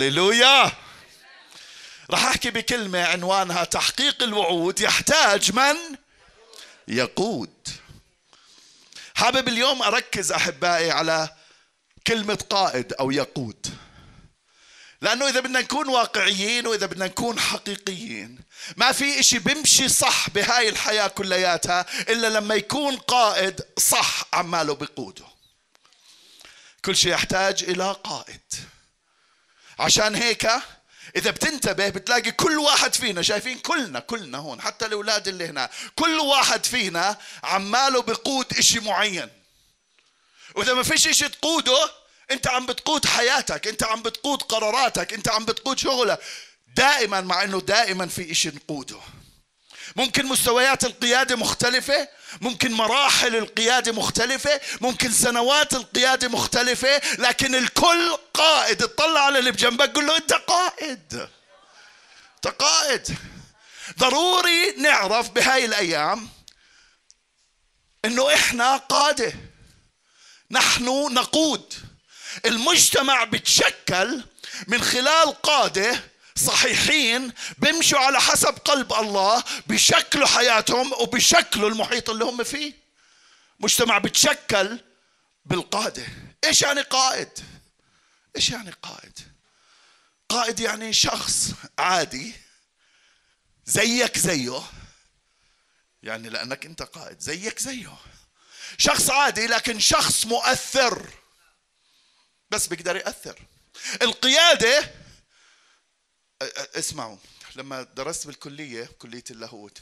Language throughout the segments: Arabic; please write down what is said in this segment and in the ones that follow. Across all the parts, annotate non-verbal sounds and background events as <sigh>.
هللويا. راح احكي بكلمة عنوانها تحقيق الوعود يحتاج من؟ يقود. حابب اليوم أركز أحبائي على كلمة قائد أو يقود. لأنه إذا بدنا نكون واقعيين وإذا بدنا نكون حقيقيين ما في إشي بيمشي صح بهاي الحياة كلياتها إلا لما يكون قائد صح عماله بقوده. كل شيء يحتاج إلى قائد. عشان هيك إذا بتنتبه بتلاقي كل واحد فينا شايفين كلنا كلنا هون حتى الأولاد اللي هنا كل واحد فينا عماله بقود إشي معين. وإذا ما فيش إشي تقوده أنت عم بتقود حياتك أنت عم بتقود قراراتك أنت عم بتقود شغلك. دائما مع إنه دائما في إشي نقوده. ممكن مستويات القيادة مختلفة ممكن مراحل القيادة مختلفة ممكن سنوات القيادة مختلفة لكن الكل قائد. اطلع على اللي بجنبك قل له انت قائد. انت قائد. ضروري نعرف بهاي الأيام إنه إحنا قادة. نحن نقود. المجتمع بتشكل من خلال قادة صحيحين بيمشوا على حسب قلب الله بشكلوا حياتهم وبشكلوا المحيط اللي هم فيه. مجتمع بتشكل بالقادة إيش يعني قائد؟ إيش يعني قائد؟ قائد يعني شخص عادي زيك زيه. يعني لأنك أنت قائد زيك زيه. شخص عادي لكن شخص مؤثر. بس بيقدر يأثر. القيادة اسمعوا. لما درست بالكلية كلية اللاهوت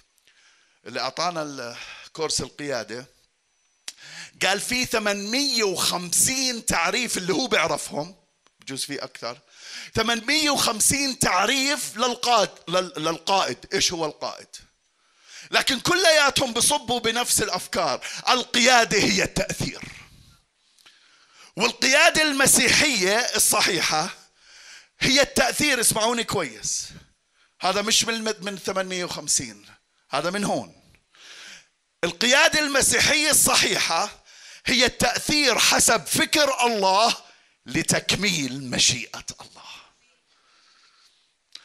اللي أعطانا كورس القيادة قال في 850 تعريف اللي هو بيعرفهم بجوز في أكثر 850 تعريف للقائد للقائد. إيش هو القائد؟ لكن كلياتهم بصبوا بنفس الأفكار. القيادة هي التأثير. والقيادة المسيحية الصحيحة هي التأثير اسمعوني كويس. هذا مش من من 850 هذا من هون. القيادة المسيحية الصحيحة هي التأثير حسب فكر الله لتكميل مشيئة الله.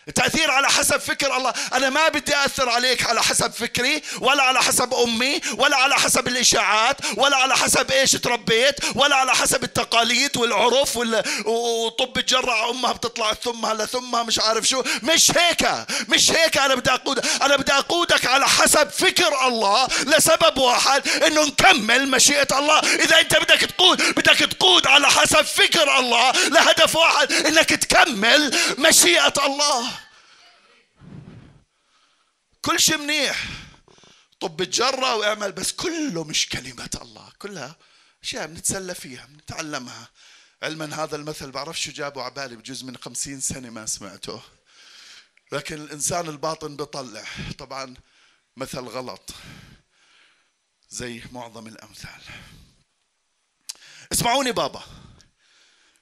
التأثير على حسب فكر الله. أنا ما بدي أثر عليك على حسب فكري ولا على حسب أمي ولا على حسب الإشاعات ولا على حسب إيش تربيت ولا على حسب التقاليد والعرف وطب تجرع أمها بتطلع ثمها لثمها مش عارف شو. مش هيك مش هيك أنا بدي أقود أنا بدي أقودك على حسب فكر الله لسبب واحد إنه نكمل مشيئة الله. إذا أنت بدك تقود بدك تقود على حسب فكر الله لهدف واحد إنك تكمل مشيئة الله. كل شيء منيح. طب تجرى واعمل بس كله مش كلمة الله كلها أشياء بنتسلى فيها بنتعلمها. علما هذا المثل بعرف شو جابه على بالي بجوز من خمسين سنة ما سمعته. لكن الإنسان الباطن بيطلع. طبعا مثل غلط زي معظم الأمثال. اسمعوني بابا.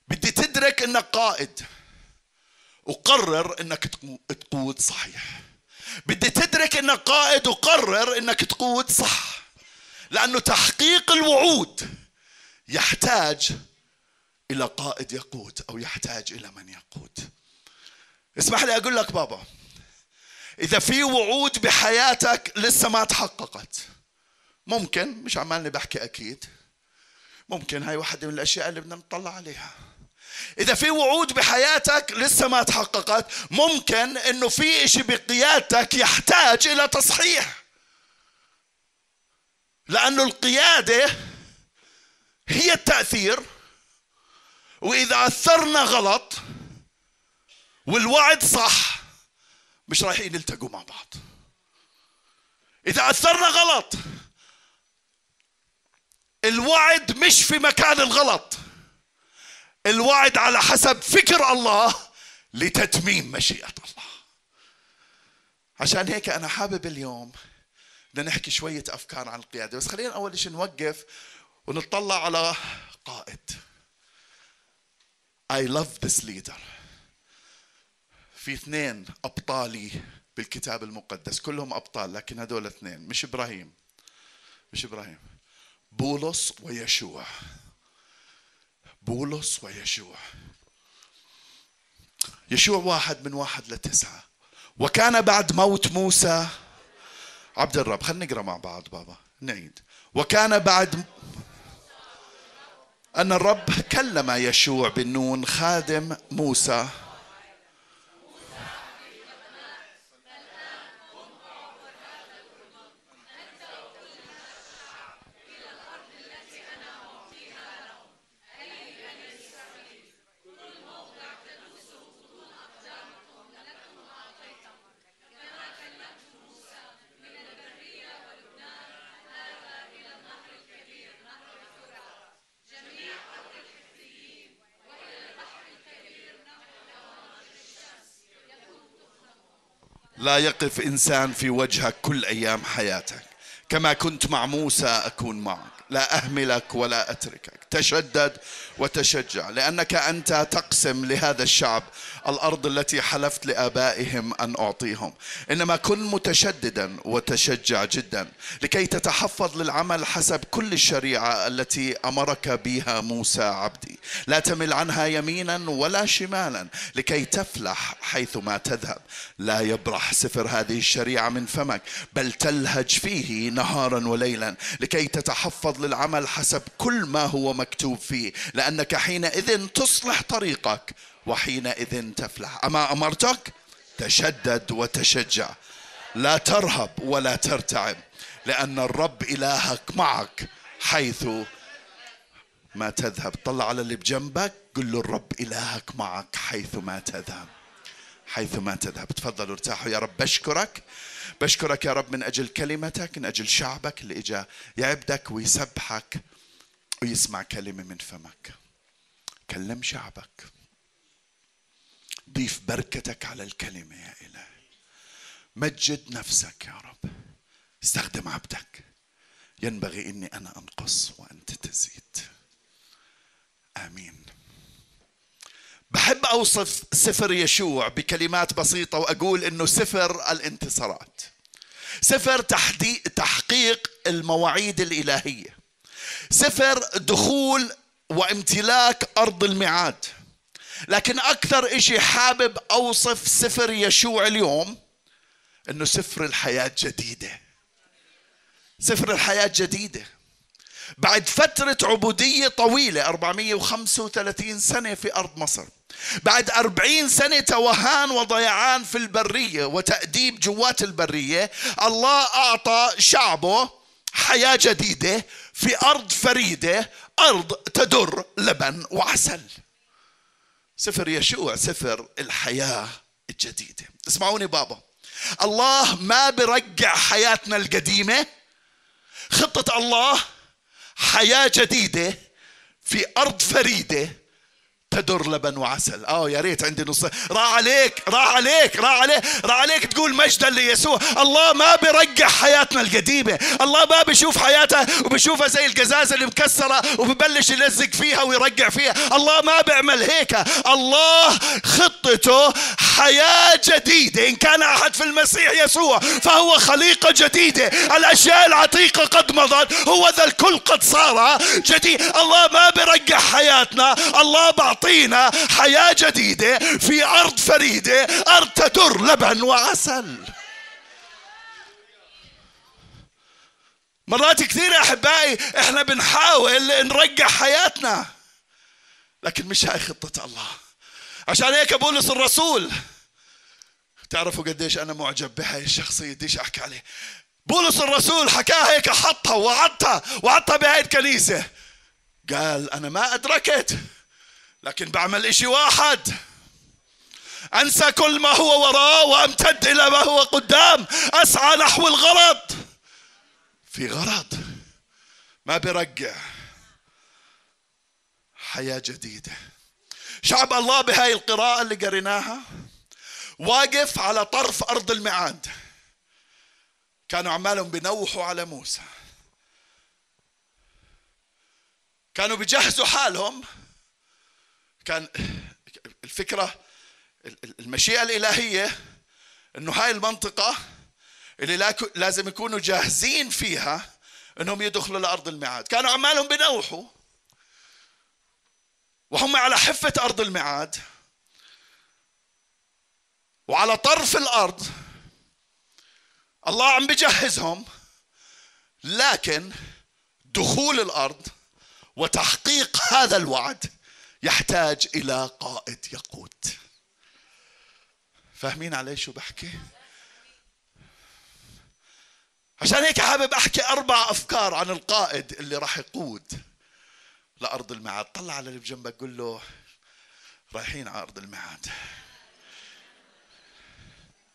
بدي تدرك إنك قائد وقرر إنك تقود صحيح. بدي تدرك انك قائد وقرر إنك تقود صح. لأنه تحقيق الوعود يحتاج إلى قائد يقود أو يحتاج إلى من يقود. اسمح لي أقول لك بابا إذا في وعود بحياتك لسه ما تحققت ممكن مش عمالني بحكي أكيد ممكن هاي واحدة من الأشياء اللي بدنا نطلع عليها. إذا في وعود بحياتك لسه ما تحققت ممكن إنه في إشي بقيادتك يحتاج إلى تصحيح. لأنه القيادة هي التأثير وإذا أثرنا غلط والوعد صح مش رايحين يلتقوا مع بعض. إذا أثرنا غلط الوعد مش في مكان الغلط. الوعد على حسب فكر الله لتتميم مشيئة الله. عشان هيك أنا حابب اليوم بدنا نحكي شوية أفكار عن القيادة. بس خلينا أول شيء نوقف ونطلع على قائد. I love this leader. في اثنين أبطالي بالكتاب المقدس كلهم أبطال لكن هذول اثنين مش إبراهيم. مش إبراهيم. بولس ويشوع. بولس ويشوع. يشوع واحد من واحد لتسعة. وكان بعد موت موسى. عبد الرب خلينا نقرأ مع بعض بابا. نعيد. وكان بعد أن الرب كلم يشوع بن نون خادم موسى. لا يقف إنسان في وجهك كل أيام حياتك. كما كنت مع موسى أكون معك. لا أهملك ولا أتركك. تشدد وتشجع لأنك أنت تقسم لهذا الشعب الأرض التي حلفت لآبائهم أن أعطيهم. إنما كن متشددا وتشجع جدا لكي تتحفظ للعمل حسب كل الشريعة التي أمرك بها موسى عبدي. لا تمل عنها يمينا ولا شمالا لكي تفلح حيث ما تذهب. لا يبرح سفر هذه الشريعة من فمك بل تلهج فيه نهارا وليلا لكي تتحفظ للعمل حسب كل ما هو مكتوب فيه لأنك حينئذ تصلح طريقك وحينئذ تفلح. أما أمرتك؟ تشدد وتشجع. لا ترهب ولا ترتعب لأن الرب إلهك معك حيث ما تذهب. طلع على اللي بجنبك قل له الرب إلهك معك حيث ما تذهب. حيث ما تذهب. تفضلوا ارتاحوا يا رب. بشكرك. بشكرك يا رب من أجل كلمتك من أجل شعبك اللي إجا يعبدك ويسبحك ويسمع كلمة من فمك. كلم شعبك. ضيف بركتك على الكلمة يا إلهي مجد نفسك يا رب. استخدم عبدك. ينبغي إني أنا أنقص وأنت تزيد. آمين. بحب أوصف سفر يشوع بكلمات بسيطة وأقول إنه سفر الانتصارات. سفر تحقيق المواعيد الإلهية. سفر دخول وامتلاك أرض الميعاد. لكن أكثر إشي حابب أوصف سفر يشوع اليوم إنه سفر الحياة جديدة. سفر الحياة جديدة. بعد فترة عبودية طويلة 435 سنة في أرض مصر. بعد أربعين سنة توهان وضيعان في البرية وتأديب جوات البرية الله أعطى شعبه حياة جديدة في أرض فريدة أرض تدر لبن وعسل. سفر يشوع سفر الحياة الجديدة. اسمعوني بابا. الله ما برجع حياتنا القديمة. خطة الله حياة جديدة في أرض فريدة تدر لبن وعسل. آه يا ريت عندي نص. راح عليك راح عليك راح عليك راح عليك تقول مجدا ليسوع الله ما بيرجع حياتنا القديمة. الله ما بيشوف حياتها وبيشوفها زي القزازة اللي مكسرة وببلش يلزق فيها ويرجع فيها. الله ما بيعمل هيك. الله خطته حياة جديدة. إن كان أحد في المسيح يسوع فهو خليقة جديدة. الأشياء العتيقة قد مضت. هو ذا الكل قد صار جديد. الله ما بيرجع حياتنا. الله بعطي يعطينا حياة جديدة في أرض فريدة أرض تدر لبن وعسل. مرات كثيرة أحبائي إحنا بنحاول نرجع حياتنا لكن مش هاي خطة الله. عشان هيك بولس الرسول تعرفوا قديش أنا معجب بهاي الشخصية ديش أحكي عليه. بولس الرسول حكاها هيك حطها وعدتها وعدتها بهاي الكنيسة. قال أنا ما أدركت. لكن بعمل إشي واحد. أنسى كل ما هو وراء وأمتد إلى ما هو قدام. أسعى نحو الغرض. في غرض. ما برجع. حياة جديدة. شعب الله بهاي القراءة اللي قريناها واقف على طرف أرض الميعاد كانوا عمالهم بنوحوا على موسى. كانوا بيجهزوا حالهم كان الفكرة المشيئة الإلهية أنه هاي المنطقة اللي لازم يكونوا جاهزين فيها أنهم يدخلوا لأرض الميعاد. كانوا عمالهم بنوحوا وهم على حفة أرض الميعاد وعلى طرف الأرض الله عم بجهزهم لكن دخول الأرض وتحقيق هذا الوعد يحتاج إلى قائد يقود. فاهمين علي شو بحكي؟ عشان هيك حابب أحكي أربع أفكار عن القائد اللي راح يقود لأرض الميعاد. طلع على اللي بجنبك قول له رايحين على أرض الميعاد.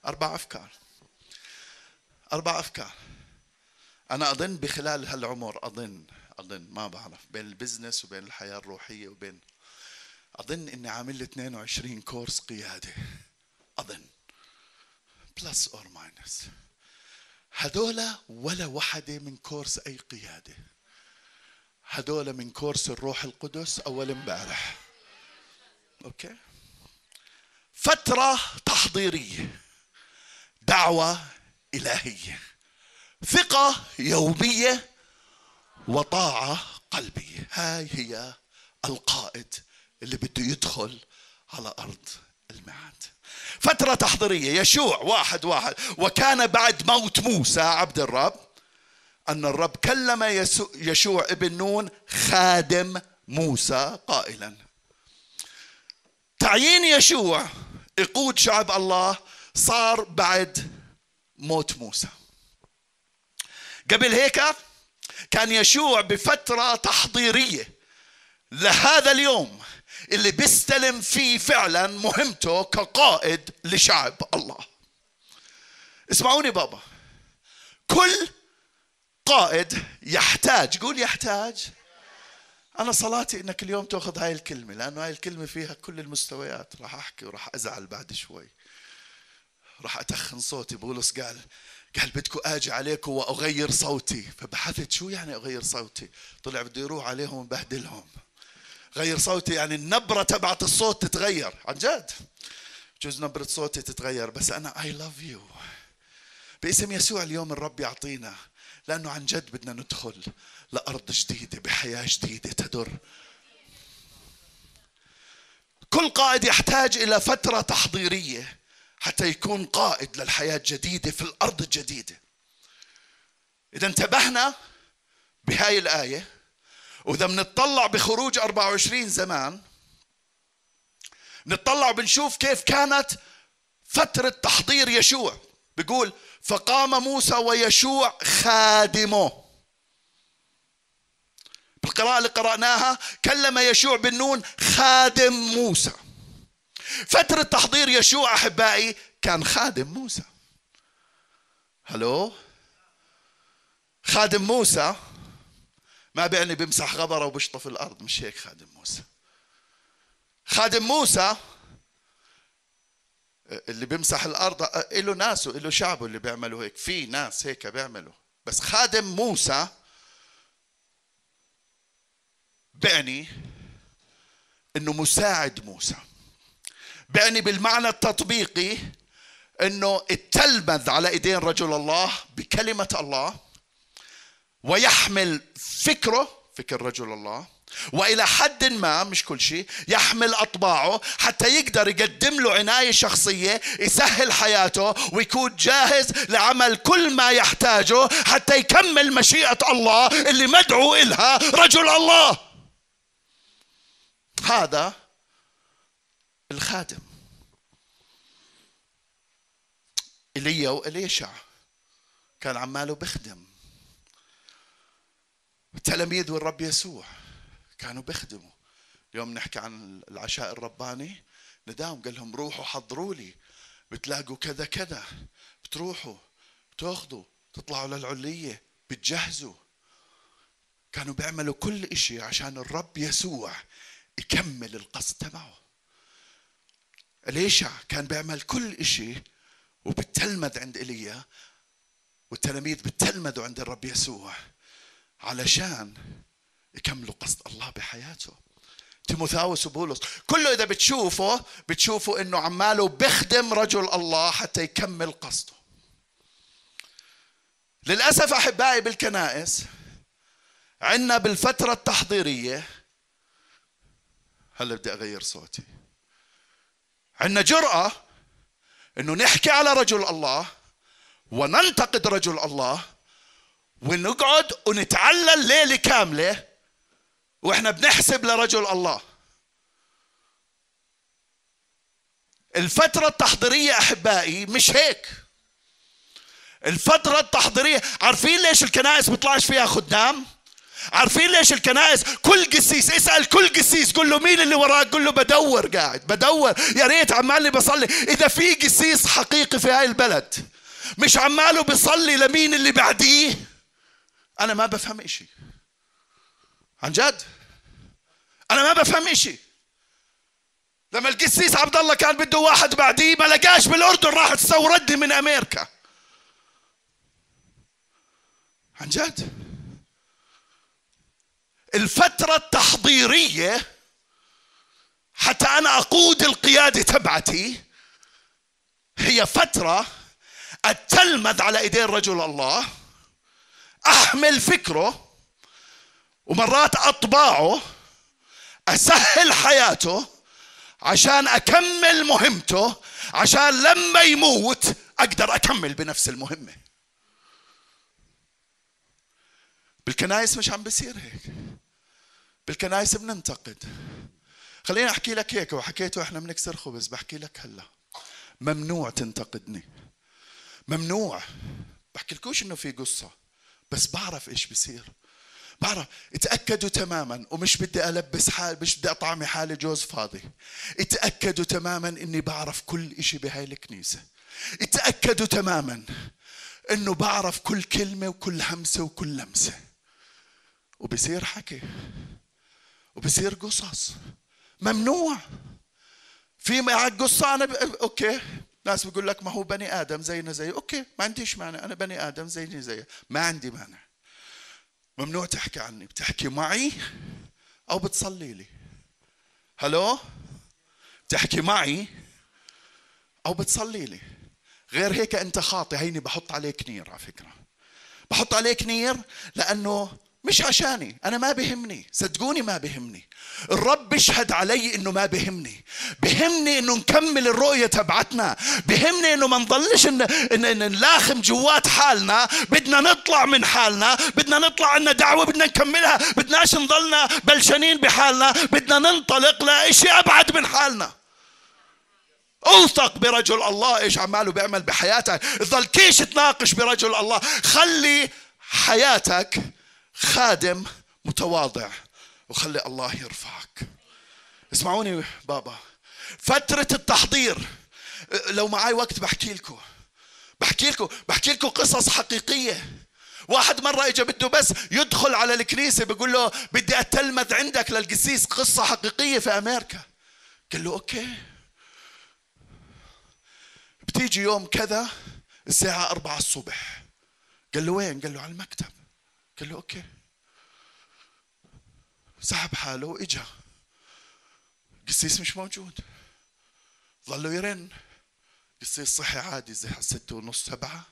أربع أفكار. أربع أفكار. أنا أظن بخلال هالعمر أظن أظن ما بعرف بين البزنس وبين الحياة الروحية وبين أظن إني عامل لي 22 course قيادة. أظن. plus or minus هذول ولا وحدة من course أي قيادة. هذول من course الروح القدس أول امبارح. okay؟ فترة تحضيرية. دعوة إلهية. ثقة يومية وطاعة قلبية. هاي هي القائد اللي بده يدخل على أرض الميعاد. فترة تحضيرية. يشوع واحد واحد. وكان بعد موت موسى عبد الرب أن الرب كلم يشوع ابن نون خادم موسى قائلا. تعيين يشوع يقود شعب الله صار بعد موت موسى. قبل هيك كان يشوع بفترة تحضيرية. لهذا اليوم اللي بيستلم فيه فعلا مهمته كقائد لشعب الله. اسمعوني بابا. كل قائد يحتاج قول يحتاج. أنا صلاتي إنك اليوم تأخذ هاي الكلمة لأنه هاي الكلمة فيها كل المستويات. راح أحكي وراح أزعل بعد شوي. راح أتخن صوتي بولس قال قال بدكم آجي عليكم وأغير صوتي. فبحثت شو يعني أغير صوتي؟ طلع بده يروح عليهم وبهدلهم. غير صوتي يعني النبرة تبعت الصوت تتغير. عن جد. جوز نبرة صوتي تتغير بس أنا اي لاف يو باسم يسوع اليوم الرب يعطينا لأنه عن جد بدنا ندخل لأرض جديدة بحياة جديدة تدر. كل قائد يحتاج إلى فترة تحضيرية حتى يكون قائد للحياة الجديدة في الأرض الجديدة. إذا انتبهنا بهاي الآية. وإذا بنطلع بخروج 24 زمان نطلع بنشوف كيف كانت فترة تحضير يشوع. بيقول فقام موسى ويشوع خادمه. بالقراءة اللي قرأناها كلم يشوع بن نون خادم موسى. فترة تحضير يشوع أحبائي كان خادم موسى. هلو؟ خادم موسى ما بيعني بيمسح غبره وبيشطف الأرض. مش هيك خادم موسى. خادم موسى اللي بيمسح الأرض له ناسه له شعبه اللي بيعملوا هيك. في ناس هيك بيعملوا. بس خادم موسى بعني إنه مساعد موسى. بعني بالمعنى التطبيقي إنه التلمذ على إيدين رجل الله بكلمة الله ويحمل فكره فكر رجل الله وإلى حد ما مش كل شيء يحمل أطباعه حتى يقدر يقدم له عناية شخصية يسهل حياته ويكون جاهز لعمل كل ما يحتاجه حتى يكمل مشيئة الله اللي مدعو إلها رجل الله. هذا الخادم. ايليا وإليشع. كان عماله بخدم. التلاميذ والرب يسوع؟ كانوا بيخدموا. اليوم نحكي عن العشاء الرباني. نداهم قال لهم روحوا حضروا لي. بتلاقوا كذا كذا. بتروحوا تاخذوا تطلعوا للعلية بتجهزوا. كانوا بيعملوا كل إشي عشان الرب يسوع يكمل القصد تبعه إليشع كان بيعمل كل إشي وبتلمذ عند ايليا والتلاميذ بتلمذوا عند الرب يسوع. علشان يكملوا قصد الله بحياته. تيموثاوس وبولس كله إذا بتشوفه بتشوفوا إنه عماله بخدم رجل الله حتى يكمل قصده. للأسف أحبائي بالكنائس عندنا بالفترة التحضيرية هلا بدي أغير صوتي. عندنا جرأة إنه نحكي على رجل الله وننتقد رجل الله ونقعد ونتعلل ليلة كاملة وإحنا بنحسب لرجل الله. الفترة التحضيرية أحبائي مش هيك. الفترة التحضيرية عارفين ليش الكنائس بيطلعش فيها خدام؟ عارفين ليش الكنائس كل قسيس اسأل كل قسيس قل له مين اللي وراك؟ قل له بدور قاعد بدور. يا ريت عمالي بصلي. إذا في قسيس حقيقي في هاي البلد مش عماله بيصلي لمين اللي بعديه؟ أنا ما بفهم إشي. عن جد؟ أنا ما بفهم إشي. لما القسيس عبد الله كان بده واحد بعديه ما لقاش بالأردن راح تستوردني من أمريكا. عن جد؟ الفترة التحضيرية حتى أنا أقود القيادة تبعتي هي فترة أتلمذ على إيدين رجل الله. أحمل فكره ومرات أطباعه أسهل حياته عشان أكمل مهمته عشان لما يموت أقدر أكمل بنفس المهمة. بالكنايس مش عم بيصير هيك. بالكنايس بننتقد. خليني أحكي لك هيك وحكيته إحنا بنكسر خبز بحكي لك هلا. ممنوع تنتقدني. ممنوع. بحكي لكوش إنه في قصة. بس بعرف إيش بصير بعرف اتأكدوا تماما ومش بدي ألبس حال مش بدي أطعمي حالي جوز فاضي. اتأكدوا تماما إني بعرف كل إشي بهاي الكنيسة. اتأكدوا تماما إنه بعرف كل كلمة وكل همسة وكل لمسة. وبصير حكي. وبصير قصص. ممنوع. في معك قصة أنا ب... okay. ناس بيقول لك ما هو بني آدم زينا زي okay ما عنديش مانع. أنا بني آدم زيني زي ما عندي مانع. ممنوع تحكي عني. بتحكي معي أو بتصلي لي. hello؟ بتحكي معي أو بتصلي لي. غير هيك أنت خاطي هيني بحط عليك نير على فكرة. بحط عليك نير لأنه مش عشاني أنا ما بهمني. صدقوني ما بهمني. الرب بيشهد علي إنه ما بهمني. بهمني إنه نكمل الرؤية تبعتنا. بهمني إنه ما نضلش إن, إن, إن نلاخم جوات حالنا. بدنا نطلع من حالنا. بدنا نطلع عنا دعوة. بدنا نكملها. بدناش نضلنا بلشانين بحالنا. بدنا ننطلق لإشي أبعد من حالنا. أوثق برجل الله إيش عماله بيعمل بحياتك ظل كيش تناقش برجل الله. خلي حياتك خادم متواضع. وخلي الله يرفعك. اسمعوني بابا. فترة التحضير. لو معي وقت بحكي لكم. بحكي لكم بحكي لكم قصص حقيقية. واحد مرة اجى بده بس يدخل على الكنيسة بيقول له بدي أتلمذ عندك للقسيس قصة حقيقية في أمريكا. قال له okay. بتيجي يوم كذا الساعة أربعة الصبح. قال له وين؟ قال له على المكتب. قال له okay. سحب حاله وإجا. قسيس مش موجود. ظلوا يرن. قسيس صحي عادي زي ستة ونص سبعة.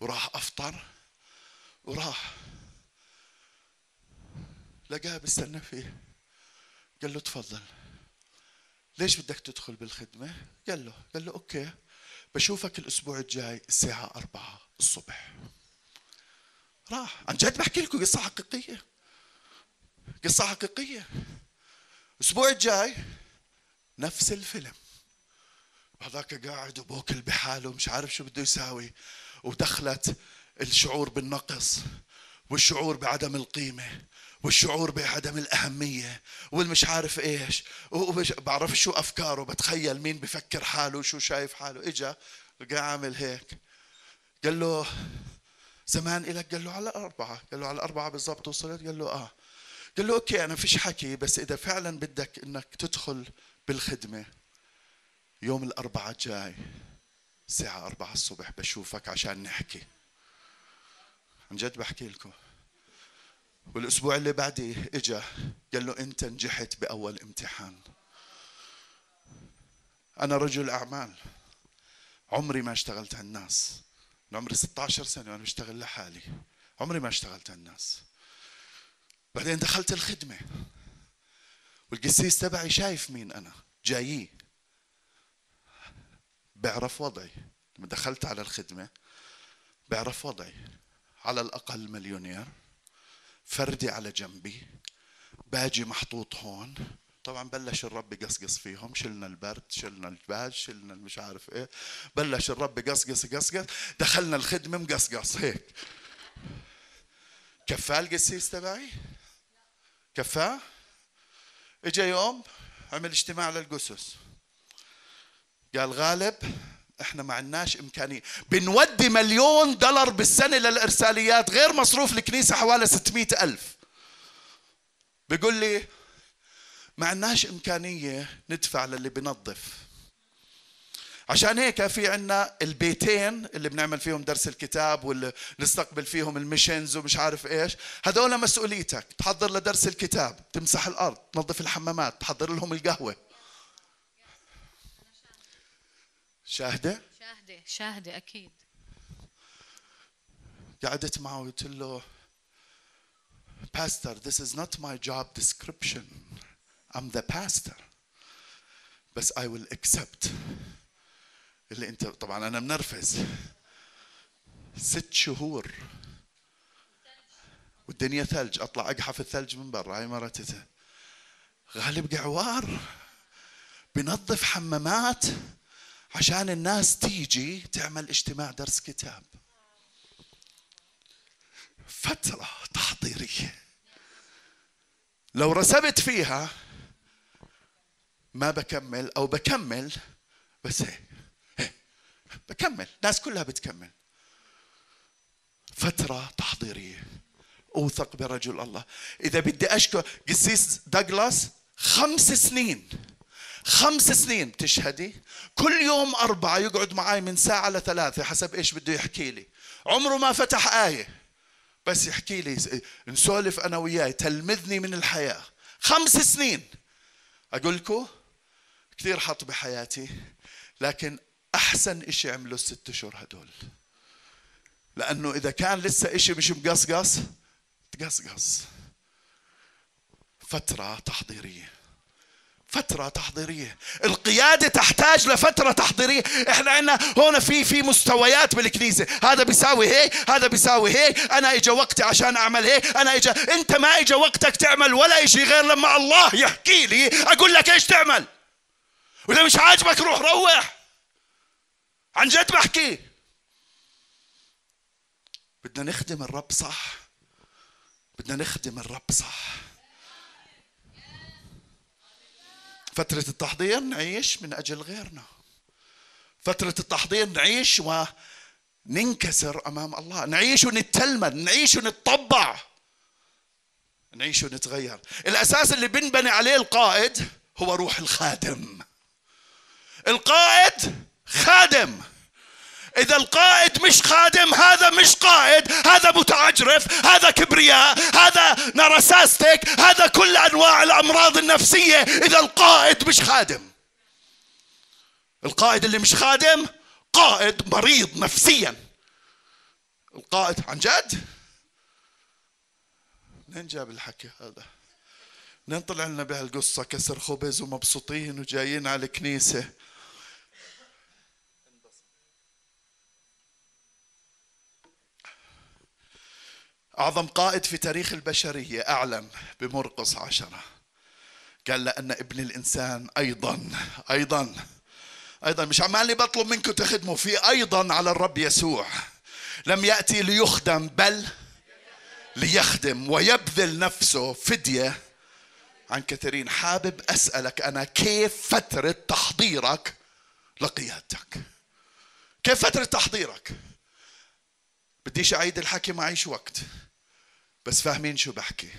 وراح أفطر. وراح. لقاه بستنى فيه. قال له تفضل. ليش بدك تدخل بالخدمة؟ قال له. قال له أوكي. بشوفك الأسبوع الجاي الساعة أربعة الصبح. راح. عن جد بحكي لكم قصة حقيقية. قصة حقيقية. الأسبوع الجاي نفس الفيلم. هذاك قاعد وبوكل بحاله مش عارف شو بده يساوي. ودخلت الشعور بالنقص والشعور بعدم القيمة والشعور بعدم الأهمية والمش عارف إيش. بعرف شو أفكاره بتخيل مين بفكر حاله شو شايف حاله. إجا لقى عامل هيك. قال له زمان إلك قال له على أربعة قال له على أربعة بالضبط وصلت قال له آه. قال له أوكي أنا فيش حكي بس إذا فعلا بدك إنك تدخل بالخدمة يوم الاربعاء الجاي الساعة أربعة الصبح بشوفك عشان نحكي. عن جد بحكي لكم. والأسبوع اللي بعديه إجا قال له أنت نجحت بأول امتحان. أنا رجل أعمال عمري ما اشتغلت على الناس. من عمري 16 سنة وأنا بشتغل لحالي. عمري ما اشتغلت على الناس. بعدين دخلت الخدمة. والقسيس تبعي شايف مين أنا. جايي بيعرف وضعي. لما دخلت على الخدمة بيعرف وضعي. على الأقل مليونير. فردي على جنبي. باجي محطوط هون. طبعا بلش الرب يقصقص فيهم شلنا البرد شلنا الباج شلنا مش عارف إيه. بلش الرب يقصقص يقصقص. دخلنا الخدمة مقصقص هيك. كفاه القسيس تبعي؟ كفاه اجى يوم عمل اجتماع للقسس. قال غالب إحنا ما عندناش إمكانية. بنودي مليون دولار بالسنة للإرساليات غير مصروف الكنيسة حوالي 600 ألف. بيقول لي ما عندناش إمكانية ندفع للي بنظف. عشان هيك في عنا البيتين اللي بنعمل فيهم درس الكتاب واللي نستقبل فيهم الميشنز ومش عارف إيش. هذول مسؤوليتك. تحضر لدرس الكتاب تمسح الأرض تنظف الحمامات تحضر لهم القهوة. شاهدة؟ شاهدة شاهدة أكيد. قعدت معه وقلت له Pastor, this is not my job description. I'm the pastor. بس I will accept. اللي انت طبعا أنا منرفز. ست شهور والدنيا ثلج أطلع أقحف الثلج من برا هاي مرتته غالب قعوار بنظف حمامات عشان الناس تيجي تعمل اجتماع درس كتاب فترة تحضيرية لو رسبت فيها ما بكمل أو بكمل بس هي, هي بكمل. الناس كلها بتكمل. فترة تحضيرية. أوثق برجل الله. إذا بدي اشكر قسيس دوغلاس خمس سنين خمس سنين بتشهدي. كل يوم أربعة يقعد معي من ساعة لثلاثة حسب إيش بده يحكي لي. عمره ما فتح آية. بس يحكي لي نسولف أنا وياه تلمذني من الحياة. خمس سنين. أقول لكم كثير حط بحياتي لكن أحسن إشي عمله الست أشهر هدول. لأنه إذا كان لسه إشي مش مقصقص تقصقص. فترة تحضيرية. فترة تحضيرية. القيادة تحتاج لفترة تحضيرية. إحنا عندنا هون في في مستويات بالكنيسة. هذا بيساوي هيك هذا بيساوي هيك. أنا اجى وقتي عشان أعمل هيك. أنا اجى أنت ما اجى وقتك تعمل ولا شيء غير لما الله يحكي لي أقول لك إيش تعمل. واذا مش عاجبك روح روح. عن جد بحكي. بدنا نخدم الرب صح؟ بدنا نخدم الرب صح. فترة التحضير نعيش من أجل غيرنا. فترة التحضير نعيش وننكسر أمام الله. نعيش ونتلمذ نعيش ونتطبع. نعيش ونتغير. الأساس اللي بنبني عليه القائد هو روح الخادم. القائد خادم. إذا القائد مش خادم هذا مش قائد هذا متعجرف هذا كبرياء هذا نرساستك هذا كل أنواع الأمراض النفسية. إذا القائد مش خادم. القائد اللي مش خادم قائد مريض نفسيا. القائد عن جد؟ منين جاب الحكي هذا؟ منين طلع لنا بهالقصة؟ كسر خبز ومبسوطين وجايين على الكنيسة. أعظم قائد في تاريخ البشرية أعلن بمرقص عشرة. قال لأن ابن الإنسان أيضا أيضا أيضا. مش عمالي بطلب منكم تخدموا في أيضا على الرب يسوع. لم يأتي ليخدم بل ليخدم ويبذل نفسه فدية. عن كثيرين حابب أسألك أنا كيف فترة تحضيرك لقيادتك؟ كيف فترة تحضيرك؟ بديش أعيد الحكي معيش وقت. بس فاهمين شو بحكي.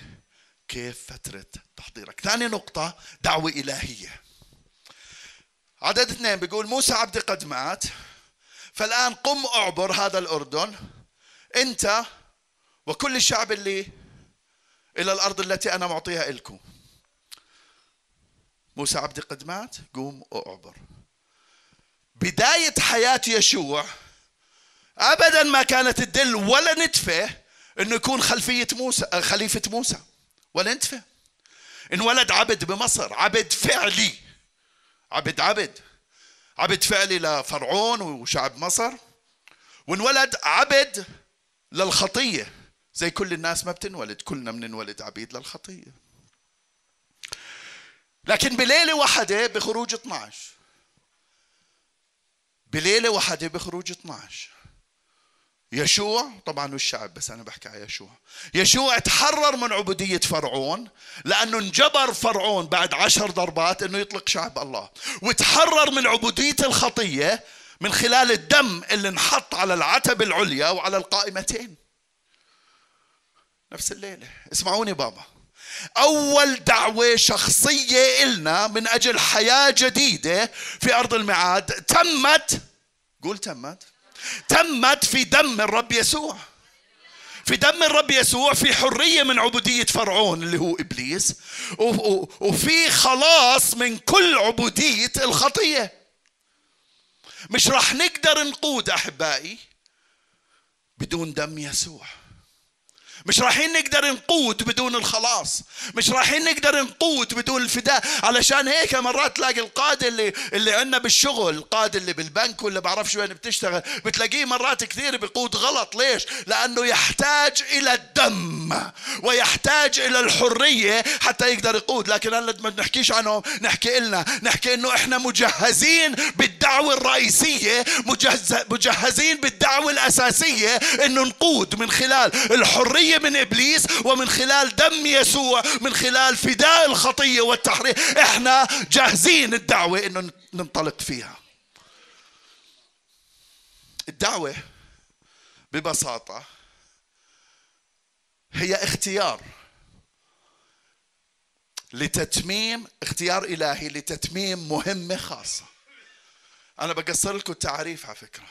كيف فترة تحضيرك؟ ثاني نقطة دعوة إلهية. عدد اثنين بيقول موسى عبدي قد مات فالآن قم أعبر هذا الأردن أنت وكل الشعب اللي إلى الأرض التي أنا معطيها لكم موسى عبدي قد مات قوم أعبر. بداية حياة يشوع أبدا ما كانت تدل ولا نتفه انه يكون خلفية موسى آه، خليفة موسى. ولا انتفه انولد عبد بمصر عبد فعلي. عبد عبد. عبد فعلي لفرعون وشعب مصر. وانولد عبد للخطية. زي كل الناس ما بتنولد كلنا بننولد عبيد للخطية. لكن بليلة واحدة بخروج 12 بليلة واحدة بخروج 12 يشوع طبعا والشعب بس أنا بحكي على يشوع. يشوع تحرر من عبودية فرعون لأنه انجبر فرعون بعد عشر ضربات إنه يطلق شعب الله. وتحرر من عبودية الخطية من خلال الدم اللي انحط على العتب العليا وعلى القائمتين. نفس الليلة. اسمعوني بابا. أول دعوة شخصية إلنا من أجل حياة جديدة في أرض الميعاد تمت. قول تمت. تمت في دم الرب يسوع. في دم الرب يسوع في حرية من عبودية فرعون اللي هو إبليس وفي خلاص من كل عبودية الخطية. مش راح نقدر نقود أحبائي بدون دم يسوع. مش رايحين نقدر نقود بدون الخلاص. مش رايحين نقدر نقود بدون الفداء. علشان هيك مرات تلاقي القاده اللي اللي عندنا بالشغل القاده اللي بالبنك ولا بعرفش وين بتشتغل بتلاقيه مرات كثير بيقود غلط. ليش؟ لأنه يحتاج إلى الدم ويحتاج إلى الحرية حتى يقدر يقود. لكن هلا ما بنحكيش عنهم نحكي لنا نحكي إنه إحنا مجهزين بالدعوة الرئيسية مجهز مجهزين بالدعوة الأساسية إنه نقود من خلال الحرية الخطية من إبليس ومن خلال دم يسوع من خلال فداء الخطية والتحرير. إحنا جاهزين الدعوة إنه ننطلق فيها. الدعوة ببساطة هي اختيار لتتميم اختيار إلهي لتتميم مهمة خاصة. أنا بقصر لكم التعريف على فكرة.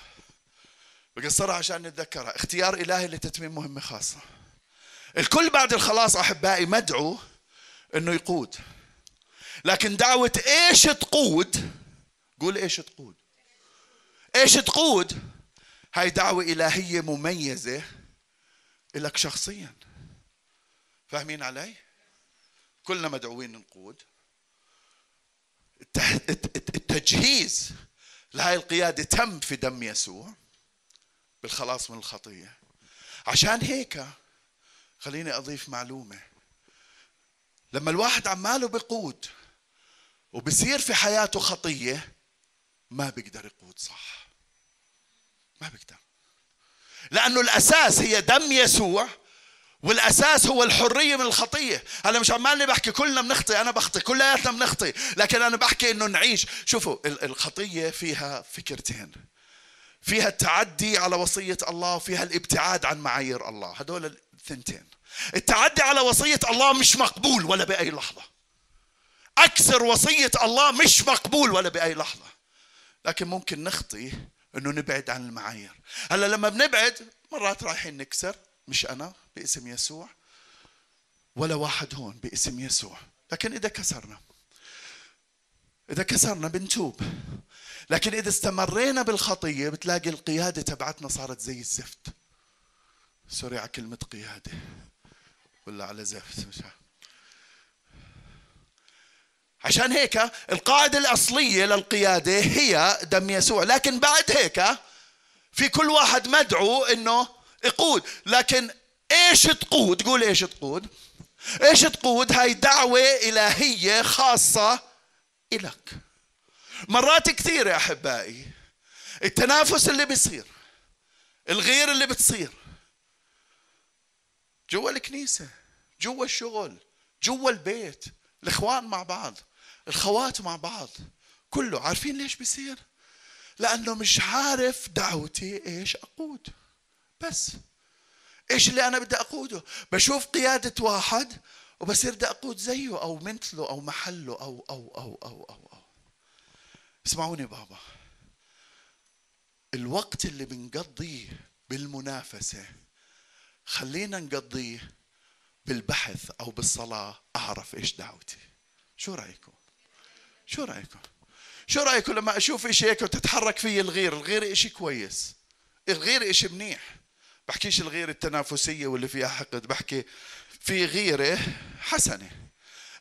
بقصرها عشان نتذكرها. اختيار إلهي لتتميم مهمة خاصة. الكل بعد الخلاص أحبائي مدعو إنه يقود. لكن دعوة إيش تقود؟ قول إيش تقود. إيش تقود؟ هاي دعوة إلهية مميزة لك شخصيا. فاهمين علي؟ كلنا مدعوين نقود. التجهيز لهاي القيادة تم في دم يسوع بالخلاص من الخطية. عشان هيك خليني أضيف معلومة. لما الواحد عماله بقود وبصير في حياته خطية ما بيقدر يقود صح. ما بيقدر. لأنه الأساس هي دم يسوع والأساس هو الحرية من الخطية. أنا مش عمالي بحكي كلنا بنخطي أنا بخطي كلياتنا بنخطي لكن أنا بحكي إنه نعيش. شوفوا الخطية فيها فكرتين. فيها التعدي على وصية الله وفيها الابتعاد عن معايير الله. هدول الثنتين التعدي على وصية الله مش مقبول ولا بأي لحظة. أكثر وصية الله مش مقبول ولا بأي لحظة. لكن ممكن نخطي إنه نبعد عن المعايير. هلا لما بنبعد مرات رايحين نكسر مش أنا باسم يسوع ولا واحد هون باسم يسوع. لكن إذا كسرنا إذا كسرنا بنتوب. لكن إذا استمرينا بالخطية بتلاقي القيادة تبعتنا صارت زي الزفت. سوري على كلمة قيادة. ولا على زفت مش عشان هيك القاعدة الأصلية للقيادة هي دم يسوع. لكن بعد هيك في كل واحد مدعو إنه يقود. لكن إيش تقود؟ قول إيش تقود. إيش تقود؟ هاي دعوة إلهية خاصة إلك. مرات كثيرة أحبائي التنافس اللي بيصير الغير اللي بتصير جوا الكنيسة جوا الشغل جوا البيت الإخوان مع بعض الخوات مع بعض كله. عارفين ليش بيصير؟ لأنه مش عارف دعوتي إيش أقود. بس إيش اللي أنا بدي أقوده؟ بشوف قيادة واحد وبصير بدي أقود زيه أو مثله أو محله أو أو أو أو أو, أو. اسمعوني بابا. الوقت اللي بنقضيه بالمنافسة خلينا نقضيه بالبحث أو بالصلاة أعرف إيش دعوتي. شو رأيكم؟ شو رأيكم؟ شو رأيكم لما أشوف شيء هيك وتتحرك في الغير؟ الغير اشي كويس؟ الغير اشي منيح؟ بحكيش الغير التنافسية واللي فيها حقد بحكي في غيرة حسنة.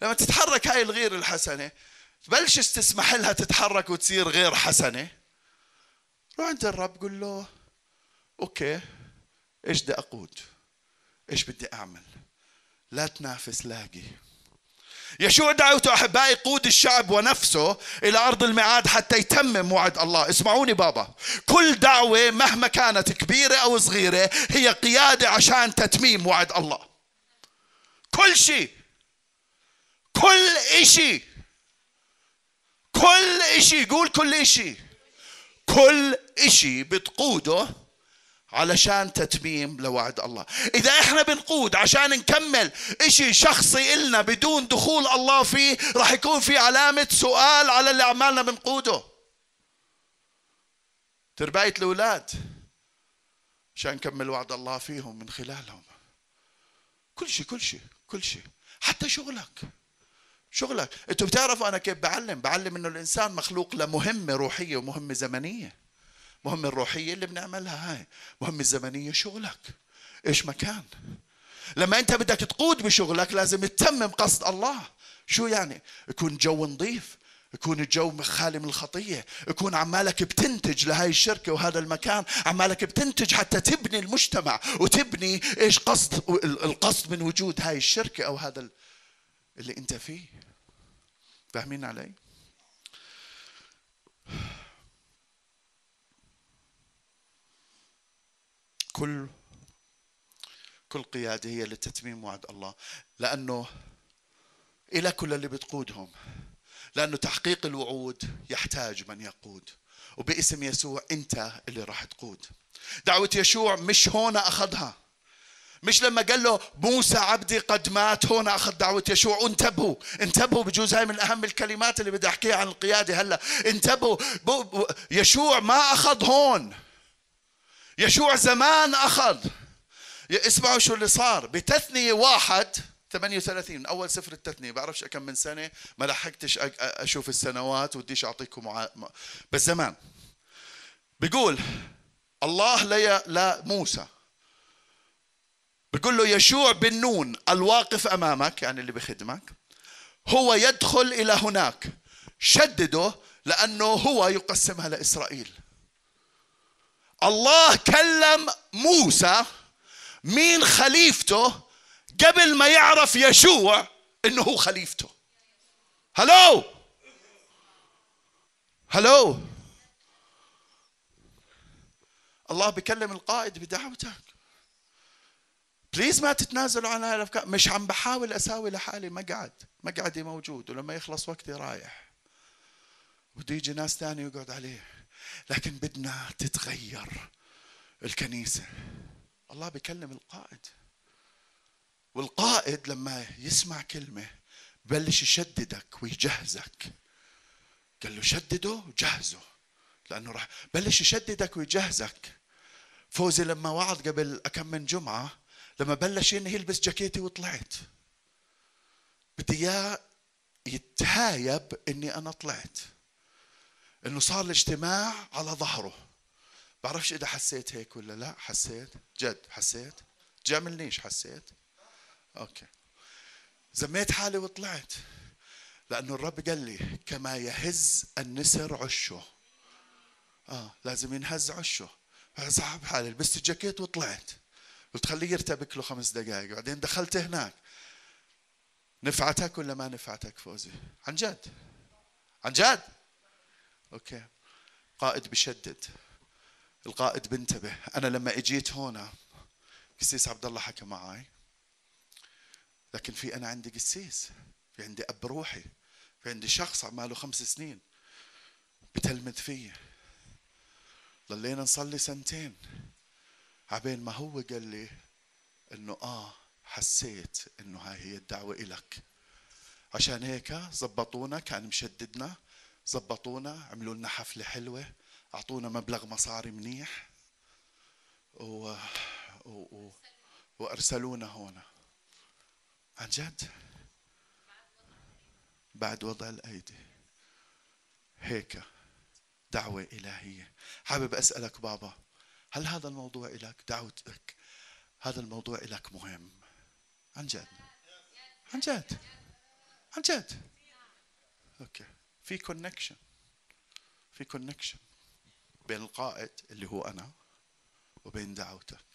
لما تتحرك هاي الغير الحسنة بلشش تسمح لها تتحرك وتصير غير حسنة. روح عند الرب قل له أوكي إيش بدي أقود؟ إيش بدي أعمل؟ لا تنافس لاقي. يشوع دعوته أحبائي قود الشعب ونفسه إلى أرض الميعاد حتى يتمم وعد الله. اسمعوني بابا. كل دعوة مهما كانت كبيرة أو صغيرة هي قيادة عشان تتميم وعد الله. كل شيء. كل إشي. كل إشي. قول كل إشي. كل إشي بتقوده علشان تتميم لوعد الله. إذا إحنا بنقود عشان نكمل إشي شخصي إلنا بدون دخول الله فيه راح يكون في علامة سؤال على اللي عمالنا بنقوده. ترباية الأولاد عشان نكمل وعد الله فيهم من خلالهم. كل شيء كل شيء كل شيء حتى شغلك. شغلك. أنتوا بتعرفوا أنا كيف بعلم؟ بعلم إنه الإنسان مخلوق لمهمة روحية ومهمة زمنية. مهمة الروحية اللي بنعملها هاي. مهمة الزمنية شغلك. إيش مكان؟ لما أنت بدك تقود بشغلك لازم تتمم قصد الله. شو يعني؟ يكون جو نظيف يكون الجو خالي من الخطية يكون عمالك بتنتج لهاي الشركة وهذا المكان عمالك بتنتج حتى تبني المجتمع وتبني إيش قصد القصد من وجود هاي الشركة أو هذا اللي أنت فيه. فاهمين علي؟ كل كل قيادة هي لتتميم وعد الله لأنه إلى كل اللي بتقودهم لأنه تحقيق الوعود يحتاج من يقود وباسم يسوع أنت اللي راح تقود. دعوة يشوع مش هون أخذها مش لما قال له موسى عبدي قد مات هون أخذ دعوة يشوع انتبهوا انتبهوا بجوز هاي من أهم الكلمات اللي بدي أحكيها عن القيادة هلا. انتبهوا يشوع ما أخذ هون. يشوع زمان أخذ. اسمعوا شو اللي صار. بتثنية واحد 38 أول سفر التثنية. بعرفش كم من سنة ما لحقتش أشوف السنوات وديش أعطيكم مع... بس زمان. بيقول الله لي لا موسى. بيقول له يشوع بن نون الواقف أمامك يعني اللي بخدمك هو يدخل إلى هناك. شدده لأنه هو يقسمها لإسرائيل. الله كلم موسى مين خليفته قبل ما يعرف يشوع إنه هو خليفته. هلو؟ هلو؟ الله بكلم القائد بدعوتك. بليز ما تتنازلوا عن هاي الأفكار. مش عم بحاول أساوي لحالي مقعد. مقعدي موجود ولما يخلص وقتي رايح. بده يجي ناس ثاني يقعد عليه. لكن بدنا تتغير الكنيسة. الله بيكلم القائد. والقائد لما يسمع كلمة ببلش يشددك ويجهزك. قال له شدده وجهزه لأنه راح بلش يشددك ويجهزك. فوزي لما وعد قبل كم من جمعة لما بلش ينهي يلبس جاكيتي وطلعت. بدي إياه يتهايب إني أنا طلعت. إنه صار الاجتماع على ظهره. بعرفش إذا حسيت هيك ولا لا. حسيت؟ جد. حسيت؟ جاملنيش حسيت؟ okay. زميت حالي وطلعت. لأنه الرب قال لي كما يهز النسر عشه. آه لازم ينهز عشه. فسحب حالي. لبست الجاكيت وطلعت. قلت خليه يرتبك له خمس دقائق بعدين دخلت هناك. نفعتك ولا ما نفعتك فوزي؟ عن جد. عن جد. okay. قائد بشدد. القائد بنتبه. أنا لما إجيت هنا قسيس عبد الله حكى معي لكن في أنا عندي قسيس. في عندي أب روحي. في عندي شخص عماله خمس سنين. بتلمذ فيي ضلينا نصلي سنتين. عبين ما هو قال لي إنه آه حسيت إنه هاي هي الدعوة إلك. عشان هيك زبطونا كان مشددنا. زبطونا عملوا لنا حفلة حلوة أعطونا مبلغ مصاري منيح و... و... و... وأرسلونا هنا عن جد؟ بعد وضع الأيدي. هيك دعوة إلهية. حابب أسألك بابا هل هذا الموضوع لك دعوتك هذا الموضوع لك مهم؟ عن جد؟ عن جد؟ عن جد؟ okay. في connection في connection بين القائد اللي هو أنا وبين دعوتك.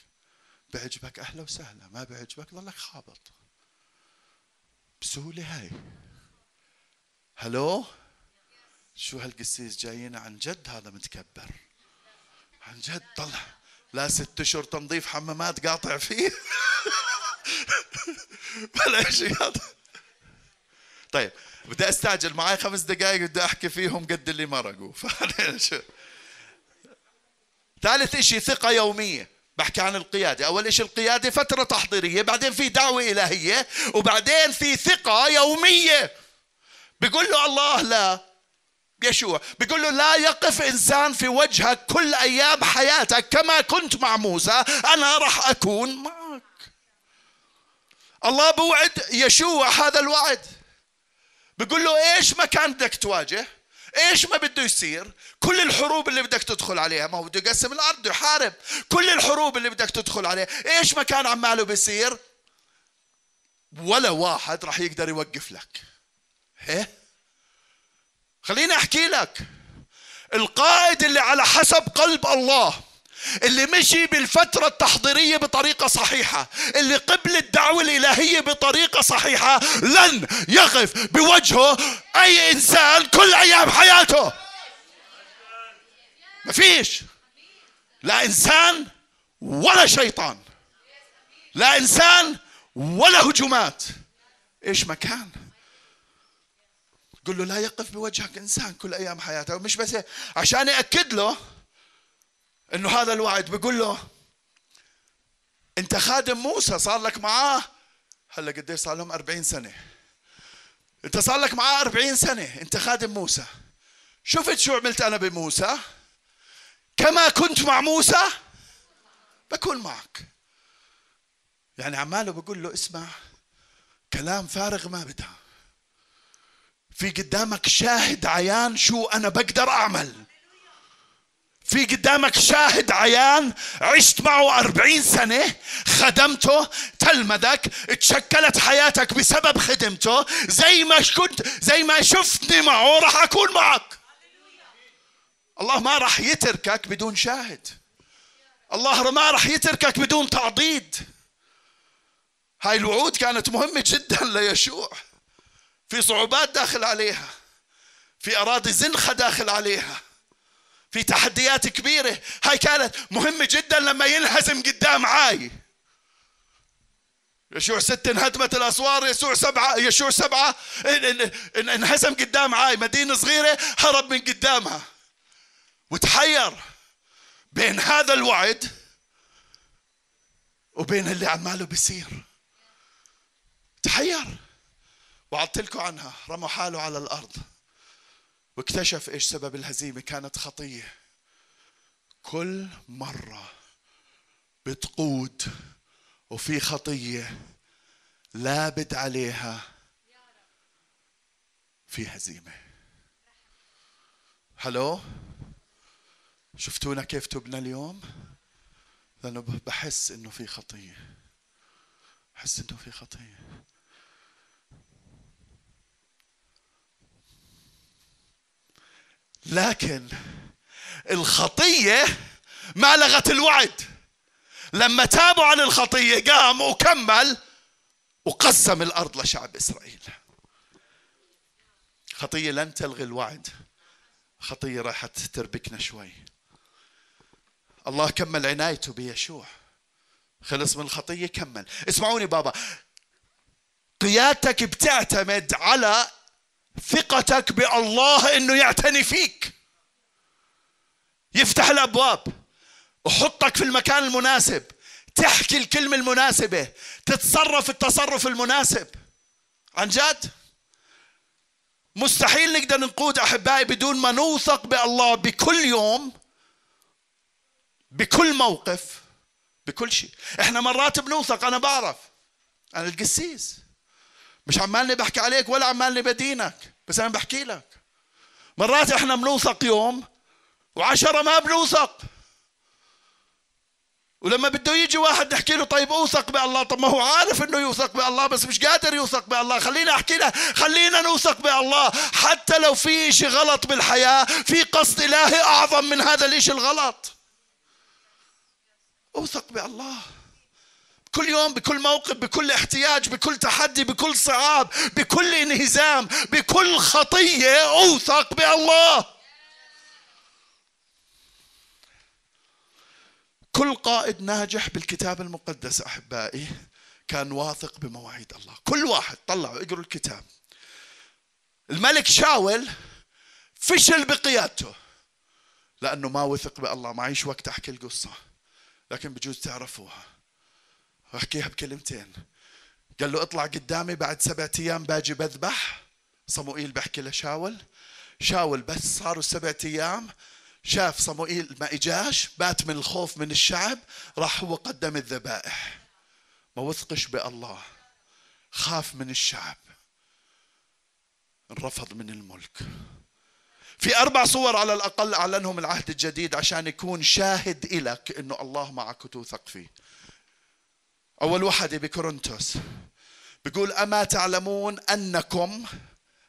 بعجبك أهلا وسهلا ما بعجبك ظلك خابط. بسهولة هاي. hello شو هالقسيس جايين عن جد؟ هذا متكبر. عن جد طلع. لا ست أشهر تنظيف حمامات قاطع فيه. بلا شيء هذا طيب بدي أستعجل معي خمس دقائق بدي أحكي فيهم قد اللي مرقوا. <laughs> ثالث شيء ثقة يومية. بحكي عن القيادة. أول شيء القيادة فترة تحضيرية بعدين في دعوة إلهية وبعدين في ثقة يومية. بيقول له الله لا يشوع بيقول له لا يقف إنسان في وجهك كل أيام حياتك كما كنت مع موسى أنا راح أكون معك. الله بوعد يشوع هذا الوعد. بيقول له إيش ما كان بدك تواجه؟ إيش ما بده يصير؟ كل الحروب اللي بدك تدخل عليها ما هو بده يقسم الأرض بده يحارب. كل الحروب اللي بدك تدخل عليها إيش ما كان عماله بيصير؟ ولا واحد راح يقدر يوقف لك. إيه؟ خليني أحكي لك. القائد اللي على حسب قلب الله اللي مشي بالفترة التحضيرية بطريقة صحيحة اللي قبل الدعوة الإلهية بطريقة صحيحة لن يقف بوجهه أي إنسان كل أيام حياته. ما فيش. لا إنسان ولا شيطان. لا إنسان ولا هجومات. إيش مكان قل له لا يقف بوجهك إنسان كل أيام حياته. مش بس عشان يأكد له إنه هذا الوعد. بيقول له أنت خادم موسى صار لك معاه هلا قديش صار لهم؟ 40 سنة. أنت صار لك معاه 40 سنة. أنت خادم موسى. شفت شو عملت أنا بموسى؟ كما كنت مع موسى بكون معك. يعني عماله بقول له اسمع كلام فارغ ما بدها. في قدامك شاهد عيان شو أنا بقدر أعمل. في قدامك شاهد عيان عشت معه أربعين سنة خدمته تلمذك تشكلت حياتك بسبب خدمته. زي ما كنت زي ما شفتني معه راح أكون معك. الله ما راح يتركك بدون شاهد. الله ما راح يتركك بدون تعضيد. هاي الوعود كانت مهمة جدا ليشوع. في صعوبات داخل عليها. في أراضي زنخة داخل عليها. في تحديات كبيرة. هاي كانت مهمة جدا لما ينهزم قدام عاي. يشوع ست انهدمت الأسوار يسوع سبعة يشوع سبعة. انهزم قدام عاي. مدينة صغيرة هرب من قدامها. وتحير بين هذا الوعد وبين اللي عماله بيصير. تحير. وعدت لكم عنها. رموا حاله على الأرض. واكتشف إيش سبب الهزيمة كانت خطية. كل مرة بتقود وفي خطية لابد عليها في هزيمة. هلو شفتونا كيف تبنى اليوم؟ لأنه بحس إنه في خطية. بحس إنه في خطية. لكن الخطية ما لغت الوعد. لما تابوا عن الخطية قام وكمل وقسم الأرض لشعب إسرائيل. خطية لن تلغي الوعد. خطية راحت تربكنا شوي. الله كمل عنايته بيشوع. خلص من الخطية كمل. اسمعوني بابا. قيادتك بتعتمد على ثقتك بالله إنه يعتني فيك. يفتح الأبواب. وحطك في المكان المناسب. تحكي الكلمة المناسبة. تتصرف التصرف المناسب. عن جد؟ مستحيل نقدر نقود أحبائي بدون ما نوثق بالله بكل يوم بكل موقف بكل شيء. إحنا مرات بنوثق أنا بعرف. أنا القسيس. مش عمالني بحكي عليك ولا عمالني بدينك بس أنا بحكي لك. مرات إحنا بنوثق يوم وعشرة ما بنوثق. ولما بده يجي واحد نحكي له طيب أوثق بالله طب ما هو عارف إنه يوثق بالله بس مش قادر يوثق بالله. خلينا أحكي له خلينا نوثق بالله. حتى لو في شيء غلط بالحياة في قصد إلهي أعظم من هذا الإشي الغلط. أوثق بالله. كل يوم بكل موقف بكل احتياج بكل تحدي بكل صعاب بكل انهزام بكل خطية أوثق بالله. كل قائد ناجح بالكتاب المقدس أحبائي كان واثق بمواعيد الله. كل واحد طلعوا اقروا الكتاب. الملك شاول فشل بقيادته لأنه ما وثق بالله. معيش وقت أحكي القصة لكن بجوز تعرفوها. احكيها بكلمتين قال له اطلع قدامي بعد سبعة أيام باجي بذبح. صموئيل بحكي لشاول شاول. بس صاروا سبعة أيام. شاف صموئيل ما إجاش بات من الخوف من الشعب راح هو قدم الذبائح. ما وثقش بالله. خاف من الشعب. انرفض من الملك. في أربع صور على الأقل أعلنهم العهد الجديد عشان يكون شاهد إلك أنه الله معك وتوثق فيه. أول وحدة بكورنثوس بيقول أما تعلمون أنكم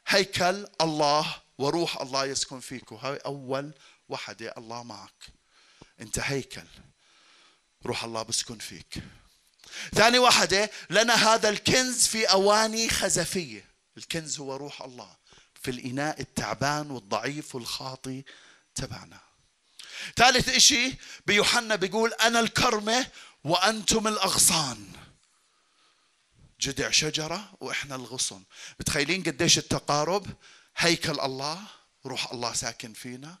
هيكل الله وروح الله يسكن فيكم. هاي أول وحدة الله معك. أنت هيكل. روح الله بسكن فيك. ثاني وحدة لنا هذا الكنز في أواني خزفية. الكنز هو روح الله في الإناء التعبان والضعيف والخاطي تبعنا. ثالث إشي بيوحنا بيقول أنا الكرمة وأنتم الأغصان. جذع شجرة وإحنا الغصن. بتخيلين قديش التقارب؟ هيكل الله روح الله ساكن فينا.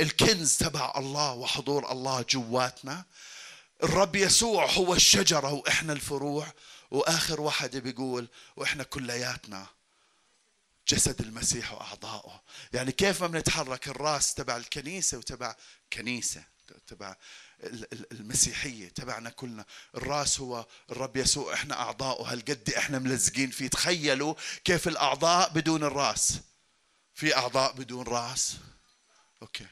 الكنز تبع الله وحضور الله جواتنا. الرب يسوع هو الشجرة وإحنا الفروع. وآخر واحد بيقول وإحنا كلياتنا. جسد المسيح وأعضائه يعني كيف ما بنتحرك الراس تبع الكنيسة وتبع كنيسة تبع المسيحية تبعنا كلنا. الرأس هو الرب يسوع إحنا أعضاؤه. هالقد إحنا ملزقين فيه. تخيلوا كيف الأعضاء بدون الرأس. في أعضاء بدون رأس. أوكي.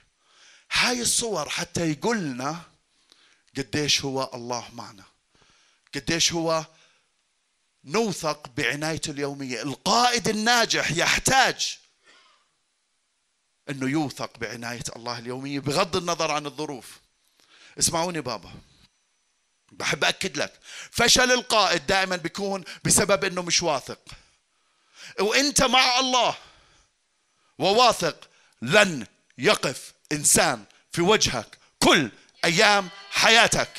هاي الصور حتى يقولنا قديش هو الله معنا. قديش هو نوثق بعنايته اليومية. القائد الناجح يحتاج إنه يوثق بعناية الله اليومية بغض النظر عن الظروف. اسمعوني بابا. بحب أكد لك فشل القائد دائما بيكون بسبب أنه مش واثق. وإنت مع الله وواثق لن يقف إنسان في وجهك كل أيام حياتك.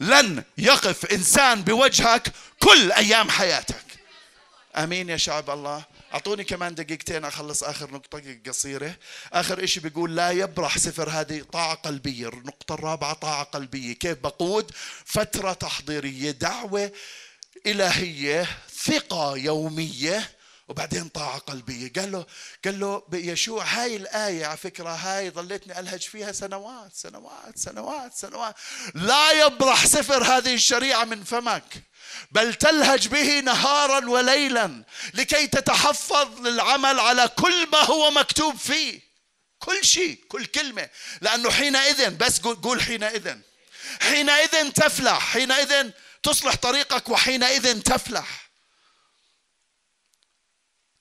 لن يقف إنسان بوجهك كل أيام حياتك. آمين يا شعب الله. أعطوني كمان دقيقتين أخلص آخر نقطة قصيرة. آخر شيء بيقول لا يبرح سفر هذه طاعة قلبية. النقطة الرابعة طاعة قلبية. كيف بقود؟ فترة تحضيرية دعوة إلهية ثقة يومية وبعدين طاعة قلبية قال له قال له يشوع هاي الآية على فكرة هاي ظليتني ألهج فيها سنوات سنوات سنوات سنوات. لا يبرح سفر هذه الشريعة من فمك بل تلهج به نهارا وليلا لكي تتحفظ للعمل على كل ما هو مكتوب فيه. كل شيء كل كلمة. لأنه حينئذ بس قول حينئذ. حينئذ تفلح حينئذ تصلح طريقك وحينئذ تفلح.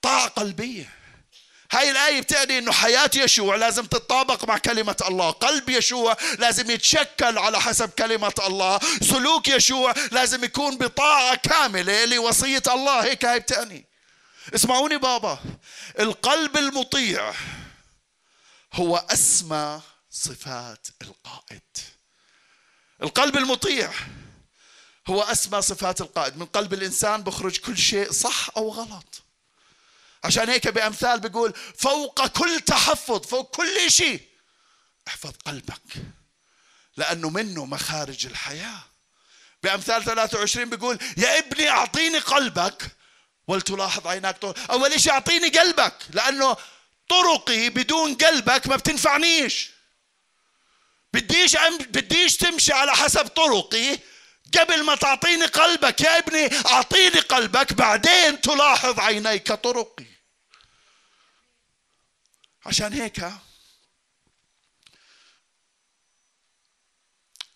طاعة قلبية. هاي الآية بتعني أنه حياة يشوع لازم تتطابق مع كلمة الله. قلب يشوع لازم يتشكل على حسب كلمة الله. سلوك يشوع لازم يكون بطاعة كاملة لوصية الله. هيك هاي بتعني. اسمعوني بابا. القلب المطيع هو أسمى صفات القائد. القلب المطيع هو أسمى صفات القائد. من قلب الإنسان بخرج كل شيء صح أو غلط. عشان هيك بأمثال بيقول فوق كل تحفظ فوق كل شيء احفظ قلبك لأنه منه مخارج الحياة. بأمثال 23 بيقول يا ابني أعطيني قلبك. ولتلاحظ عيناك طرق. أول شيء أعطيني قلبك لأنه طرقي بدون قلبك ما بتنفعنيش. بديش بديش تمشي على حسب طرقي قبل ما تعطيني قلبك. يا ابني أعطيني قلبك بعدين تلاحظ عينيك طرقي. عشان هيك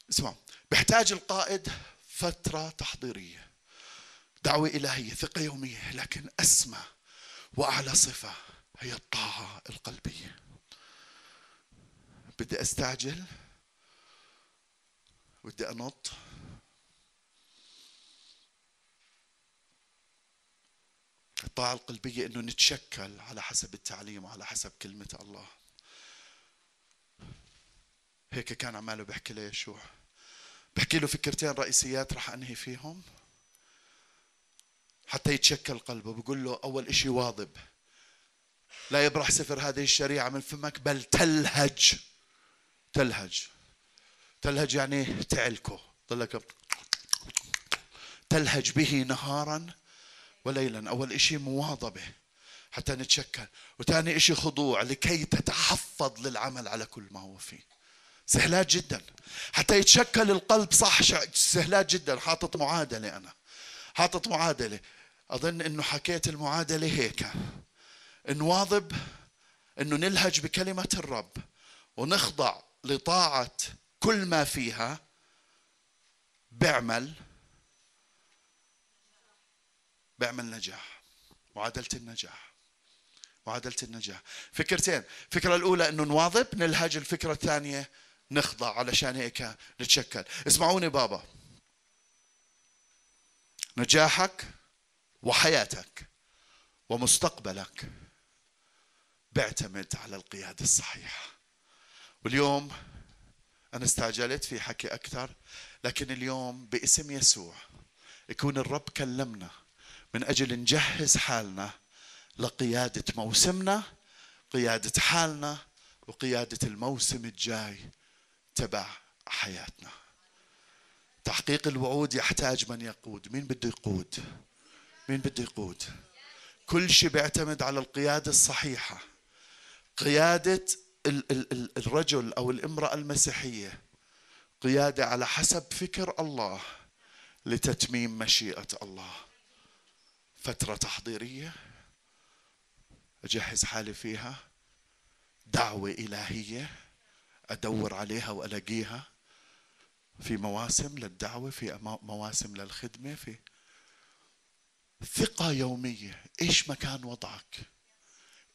اسمع بيحتاج القائد فترة تحضيرية دعوة إلهية ثقة يومية لكن أسمى وأعلى صفة هي الطاعة القلبية. بدي أستعجل بدي أنط. الطاعة القلبية أنه نتشكل على حسب التعليم وعلى حسب كلمة الله. هيك كان عماله بحكي ليشوع بحكي له فكرتين رئيسيات رح أنهي فيهم حتى يتشكل قلبه. بقول له أول إشي واظب لا يبرح سفر هذه الشريعة من فمك بل تلهج. تلهج. تلهج يعني تعلكه. تلهج به نهارا. وليلا أول إشي مواظبة حتى نتشكل. وثاني إشي خضوع لكي تتحفظ للعمل على كل ما هو فيه. سهلات جدا. حتى يتشكل القلب صح سهلات جدا. حاطط معادلة أنا. حاطط معادلة. أظن أنه حكيت المعادلة هيك. نواظب أنه نلهج بكلمة الرب ونخضع لطاعة كل ما فيها بيعمل بيعمل نجاح. معادلة النجاح. معادلة النجاح. فكرتين. الفكرة الأولى أنه نواظب نلهج الفكرة الثانية نخضع علشان هيك نتشكل. اسمعوني بابا. نجاحك وحياتك ومستقبلك بيعتمد على القيادة الصحيحة. واليوم أنا استعجلت في حكي أكثر لكن اليوم باسم يسوع يكون الرب كلمنا. من أجل نجهز حالنا لقيادة موسمنا قيادة حالنا وقيادة الموسم الجاي تبع حياتنا. تحقيق الوعود يحتاج من يقود. مين بده يقود؟ مين بده يقود؟ كل شيء بيعتمد على القيادة الصحيحة. قيادة الرجل أو الامرأة المسيحية قيادة على حسب فكر الله لتتميم مشيئة الله. فترة تحضيرية أجهز حالي فيها دعوة إلهية أدور عليها وألاقيها. في مواسم للدعوة في مواسم للخدمة في ثقة يومية. إيش مكان وضعك؟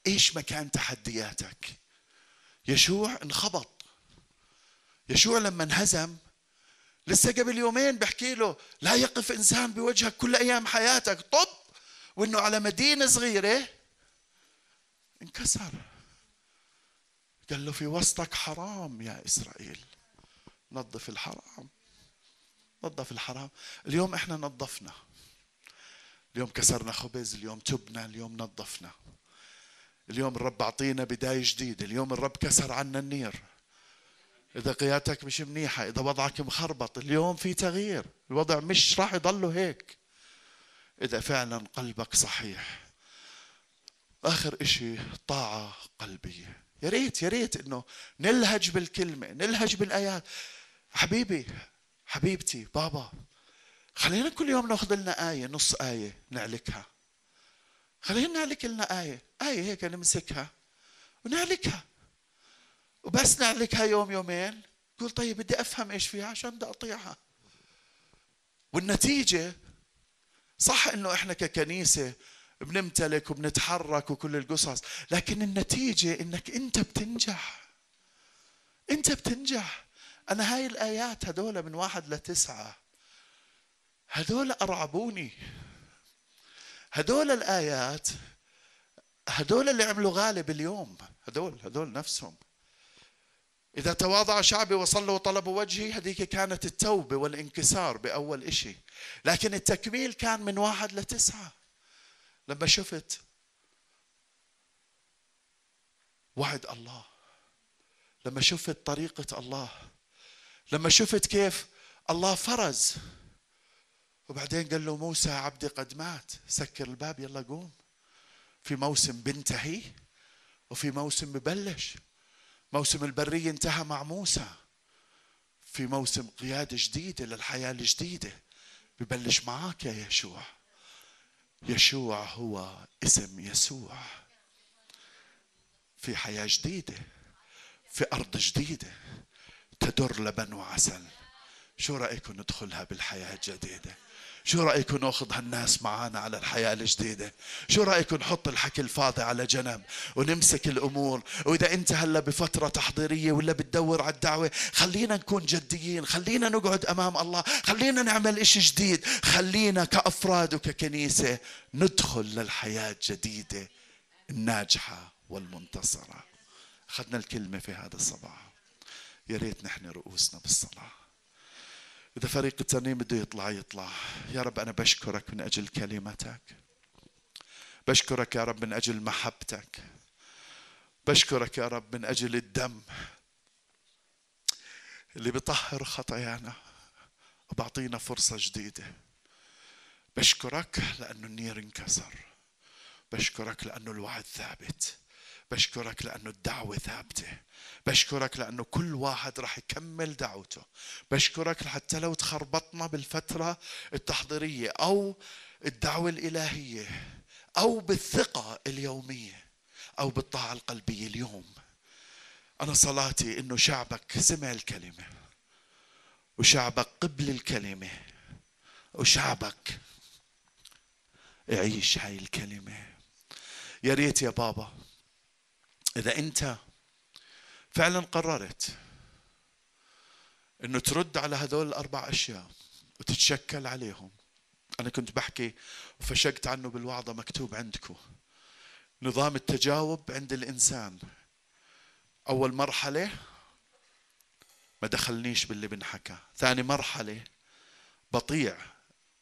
إيش مكان تحدياتك؟ يشوع انخبط. يشوع لما انهزم لسه قبل يومين بحكي له لا يقف إنسان بوجهك كل أيام حياتك. طب! وإنه على مدينة صغيرة انكسر. قال له في وسطك حرام يا إسرائيل. نظف الحرام. نظف الحرام. اليوم إحنا نظفنا. اليوم كسرنا خبز اليوم تبنا اليوم نظفنا. اليوم الرب أعطينا بداية جديدة. اليوم الرب كسر عنا النير. إذا قيادتك مش منيحة إذا وضعك مخربط اليوم في تغيير. الوضع مش راح يضله هيك. إذا فعلا قلبك صحيح. آخر إشي طاعة قلبية. يا ريت يا ريت إنه نلهج بالكلمة نلهج بالآيات. حبيبي حبيبتي بابا خلينا كل يوم نأخذ لنا آية نص آية نعلكها. خلينا نعلك لنا آية. آية هيك نمسكها ونعلكها. وبس نعلكها يوم يومين. قول طيب بدي أفهم إيش فيها عشان بدي أطيعها والنتيجة صح إنه إحنا ككنيسة بنمتلك وبنتحرك وكل القصص لكن النتيجة إنك أنت بتنجح. أنت بتنجح. أنا هاي الآيات هدول من واحد لتسعة. هدول أرعبوني. هدول الآيات هدول اللي عملوا غالب اليوم. هدول هدول نفسهم. إذا تواضع شعبي وصلوا وطلبوا وجهي هذيك كانت التوبة والانكسار بأول إشي. لكن التكميل كان من واحد لتسعة. لما شفت وعد الله لما شفت طريقة الله لما شفت كيف الله فرز. وبعدين قال له موسى عبدي قد مات سكر الباب يلا قوم. في موسم بنتهي وفي موسم ببلش. موسم البرية انتهى مع موسى. في موسم قيادة جديدة للحياة الجديدة. ببلش معاك يا يشوع. يشوع هو اسم يسوع. في حياة جديدة. في أرض جديدة. تدر لبن وعسل. شو رأيكم ندخلها بالحياة الجديدة؟ شو رأيكم نأخذ هالناس معانا على الحياة الجديدة؟ شو رأيكم نحط الحكي الفاضي على جنب ونمسك الأمور؟ وإذا أنت هلا بفترة تحضيرية ولا بتدور على الدعوة خلينا نكون جديين خلينا نقعد أمام الله خلينا نعمل إشي جديد خلينا كأفراد وككنيسة ندخل للحياة الجديدة الناجحة والمنتصرة. أخذنا الكلمة في هذا الصباح. يا ريت نحن رؤوسنا بالصلاة. إذا فريق الترنيم بده يطلع يطلع. يا رب أنا بشكرك من أجل كلمتك. بشكرك يا رب من أجل محبتك. بشكرك يا رب من أجل الدم اللي بيطهر خطايانا وبعطينا فرصة جديدة. بشكرك لأنه النير انكسر. بشكرك لأنه الوعد ثابت. بشكرك لأنه الدعوة ثابتة. بشكرك لأنه كل واحد راح يكمل دعوته. بشكرك حتى لو تخربطنا بالفترة التحضيرية أو الدعوة الإلهية أو بالثقة اليومية أو بالطاعة القلبية اليوم. أنا صلاتي إنه شعبك سمع الكلمة وشعبك قبل الكلمة وشعبك يعيش هاي الكلمة. يا ريت يا بابا إذا أنت فعلا قررت أنه ترد على هذول الأربع أشياء وتتشكل عليهم. أنا كنت بحكي وفشقت عنه بالوعظة مكتوب عندكم نظام التجاوب عند الإنسان. أول مرحلة ما دخلنيش باللي بنحكى. ثاني مرحلة بطيع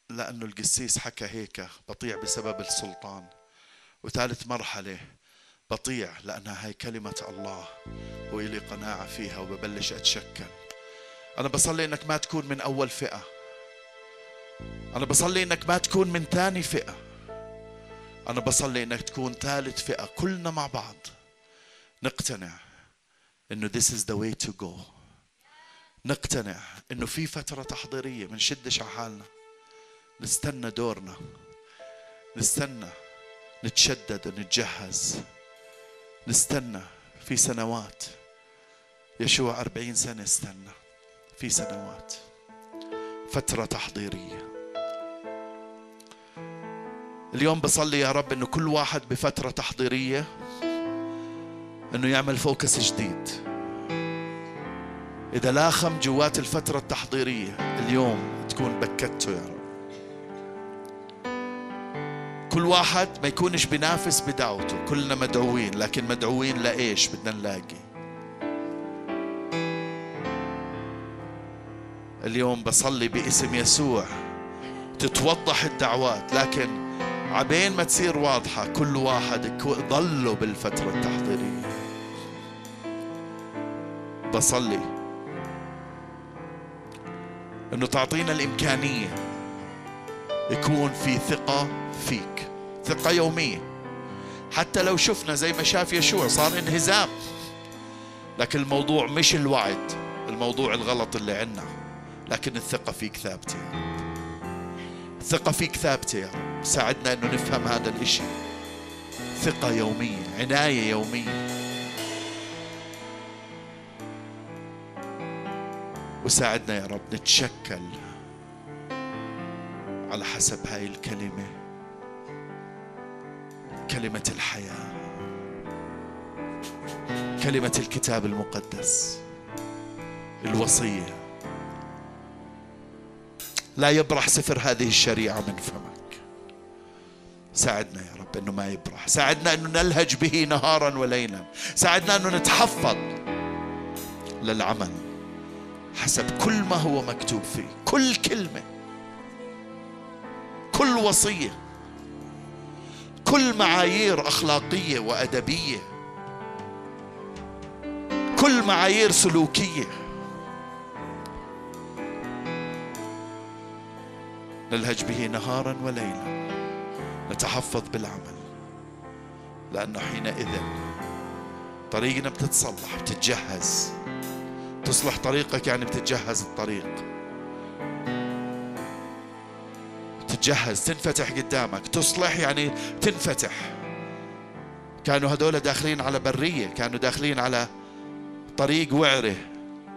لأنه القسيس حكى هيك بطيع بسبب السلطان. وثالث مرحلة بطيع لأنها هي كلمة الله وإلي قناعة فيها وببلش أتشكل. أنا بصلي إنك ما تكون من أول فئة. أنا بصلي إنك ما تكون من ثاني فئة. أنا بصلي إنك تكون ثالث فئة. كلنا مع بعض. نقتنع إنه this is the way to go. نقتنع إنه في فترة تحضيرية منشدش على حالنا نستنى دورنا. نستنى نتشدد ونتجهز. نستنى في سنوات. يشوع أربعين سنة استنى في سنوات. فترة تحضيرية. اليوم بصلي يا رب إنه كل واحد بفترة تحضيرية إنه يعمل فوكس جديد. إذا لاخم جوات الفترة التحضيرية اليوم تكون بكته يا رب. كل واحد ما يكونش بينافس بدعوته. كلنا مدعوين لكن مدعوين لإيش؟ بدنا نلاقي. اليوم بصلي باسم يسوع. تتوضح الدعوات لكن عبين ما تصير واضحة كل واحد ضلوا بالفترة التحضيرية. بصلي. إنه تعطينا الإمكانية يكون في ثقة فيك. ثقة يومية. حتى لو شفنا زي ما شاف يشوع صار انهزام. لكن الموضوع مش الوعد الموضوع الغلط اللي عنا لكن الثقة فيك ثابتة. الثقة فيك ثابتة. يا رب ساعدنا إنه نفهم هذا الإشي. ثقة يومية عناية يومية. وساعدنا يا رب نتشكل. على حسب هاي الكلمة. كلمة الحياة. كلمة الكتاب المقدس. الوصية. لا يبرح سفر هذه الشريعة من فمك. ساعدنا يا رب إنه ما يبرح. ساعدنا إنه نلهج به نهارا وليلا. ساعدنا إنه نتحفظ للعمل حسب كل ما هو مكتوب فيه. كل كلمة. كل وصية كل معايير أخلاقية وأدبية كل معايير سلوكية. نلهج به نهارا وليلا نتحفظ بالعمل لأنه حينئذ طريقنا بتتصلح بتتجهز. تصلح طريقك يعني بتتجهز الطريق. تتجهز تنفتح قدامك تصلح يعني تنفتح. كانوا هذول داخلين على برية كانوا داخلين على طريق وعرة.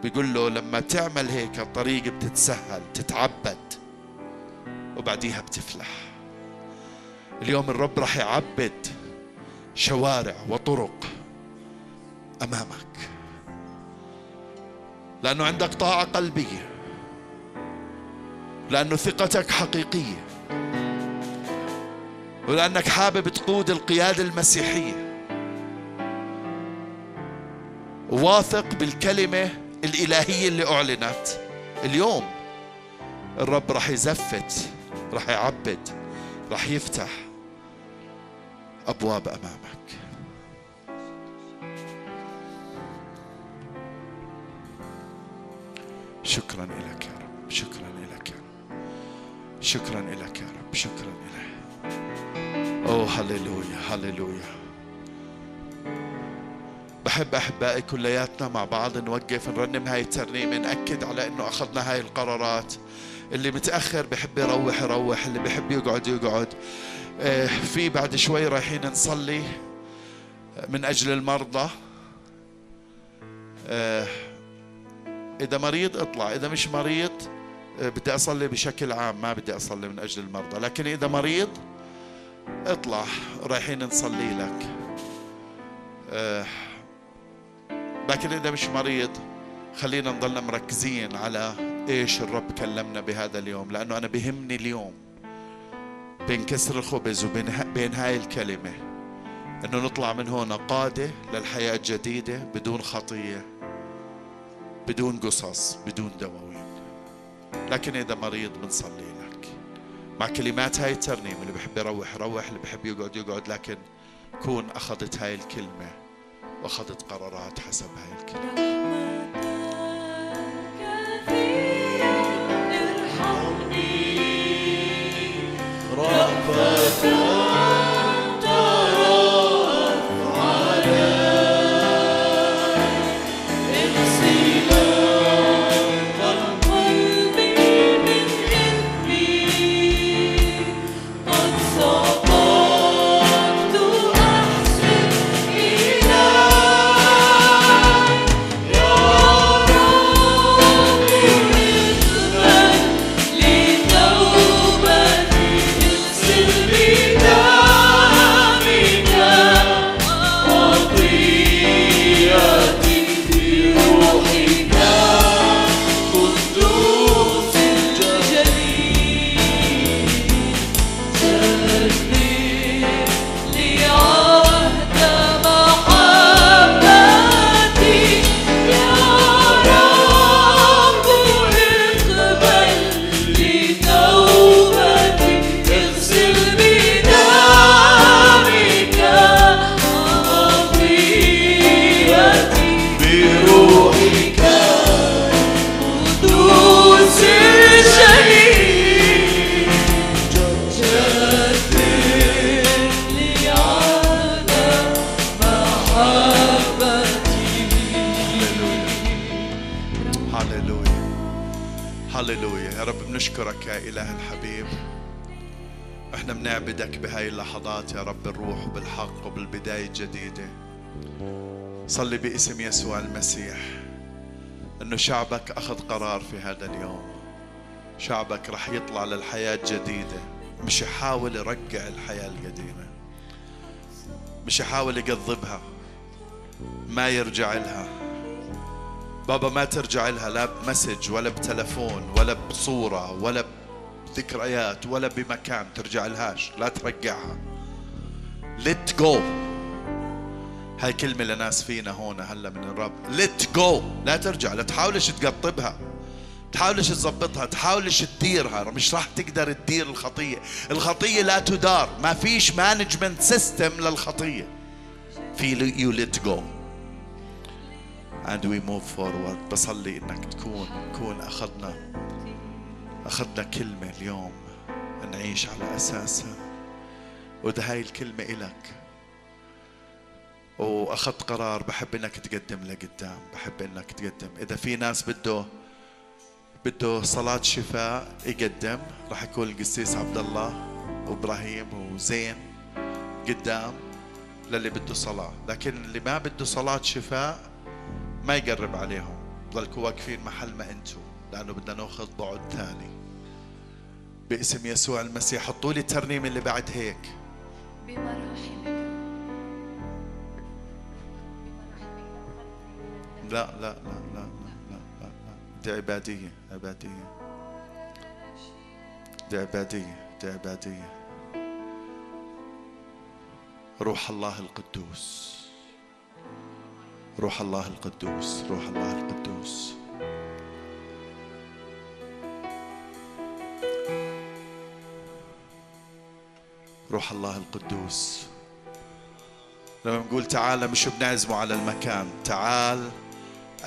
بيقول له لما تعمل هيك الطريق بتتسهل تتعبد وبعديها بتفلح. اليوم الرب راح يعبد شوارع وطرق أمامك. لأنه عندك طاعة قلبية لأنه ثقتك حقيقية. ولأنك حابب تقود القيادة المسيحية. واثق بالكلمة الإلهية اللي أعلنت. اليوم الرب راح يزفت راح يعبد راح يفتح أبواب أمامك. شكرا لك يا رب شكرا لك يا رب شكرا لك يا رب شكرا لك اوه هللويا هللويا بحب أحبائي كلياتنا مع بعض نوقف نرنم هاي الترنيمة نأكد على إنه أخذنا هاي القرارات. اللي متأخر بحب يروح يروح اللي بحب يقعد يقعد. آه، في بعد شوي رايحين نصلي من أجل المرضى. آه، إذا مريض اطلع إذا مش مريض آه، بدي أصلي بشكل عام ما بدي أصلي من أجل المرضى. لكن إذا مريض اطلع رايحين نصلي لك. آه، لكن إذا مش مريض خلينا نضلنا مركزين على إيش الرب كلمنا بهذا اليوم لأنه أنا بهمني اليوم بين كسر الخبز وبين بين هاي الكلمة إنه نطلع من هنا قادة للحياة الجديدة بدون خطية بدون قصص بدون دواوين. لكن إذا مريض بنصلي. مع كلمات هاي الترنيمه اللي بحب يروح يروح اللي بحب يقعد يقعد لكن كون أخذت هاي الكلمة وأخذت قرارات حسب هاي الكلمة. وبالبداية الجديدة صلي باسم يسوع المسيح. إنه شعبك أخذ قرار في هذا اليوم. شعبك رح يطلع للحياة الجديدة مش يحاول يرجع الحياة القديمة. مش يحاول يقضبها. ما يرجع لها. بابا ما ترجع لها لا بمسج ولا بتلفون ولا بصورة ولا بذكريات ولا بمكان ترجع لهاش. لا ترجعها. Let go. هاي كلمة لناس فينا هون هلا من الرب. Let go. لا ترجع لا تحاولش تقطبها. تحاولش تظبطها تحاولش تديرها. مش راح تقدر تدير الخطية. الخطية لا تدار. ما فيش management system للخطية. في you let go. And we move forward. بصلي إنك تكون نكون أخذنا أخذنا كلمة اليوم. نعيش على أساسها. وده هاي الكلمة إلك. وأخذت قرار بحب إنك تقدم لقدام بحب إنك تقدم. إذا في ناس بده بده صلاة شفاء يقدم راح يكون القسيس عبد الله وإبراهيم وزين قدام للي بده صلاة. لكن اللي ما بده صلاة شفاء ما يقرب عليهم. ضلكوا واقفين محل ما أنتم لأنه بدنا نأخذ بعد ثاني. باسم يسوع المسيح حطوا لي الترنيمه اللي بعد هيك. بمراحمك لا لا لا لا لا لا لا, لا. دي عبادية عبادية. دي عبادية دي عبادية. روح الله القدوس. روح الله القدوس روح الله القدوس. روح الله القدوس. لما نقول تعال مش بنعزمه على المكان تعال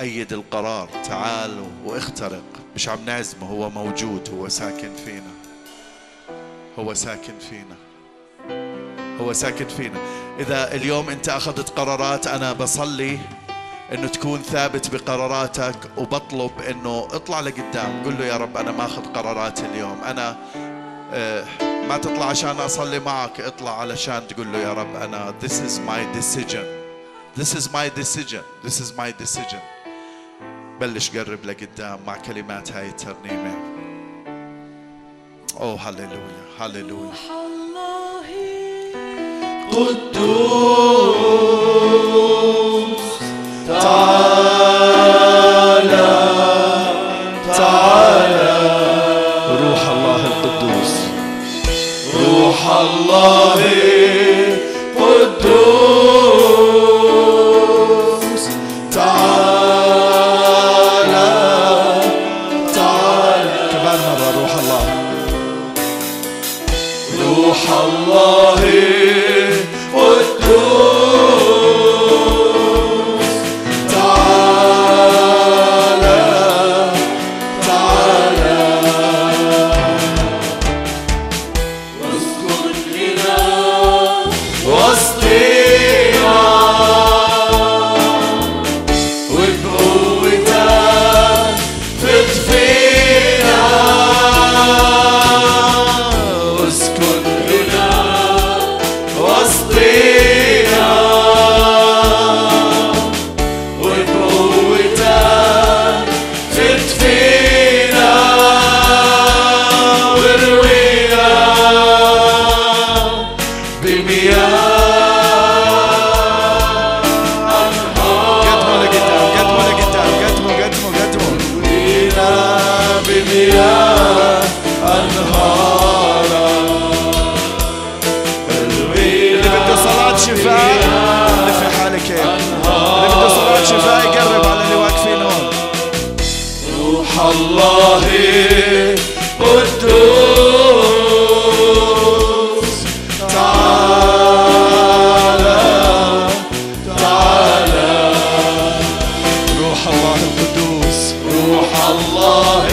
أيد القرار تعال واخترق. مش عم نعزمه هو موجود هو ساكن فينا. هو ساكن فينا. هو ساكن فينا. إذا اليوم أنت أخذت قرارات أنا بصلي إنه تكون ثابت بقراراتك وبطلب إنه اطلع لقدام. قل له يا رب أنا ماخذ قرارات اليوم. أنا آه، ما تطلع عشان أصلي معك اطلع علشان تقول له يا رب أنا this is my decision. This is my decision. This is my decision. بلش قرب لقدام مع كلمات هاي الترنيمة. اوه هللويا هللويا قدوس. روح الله القدوس. روح الله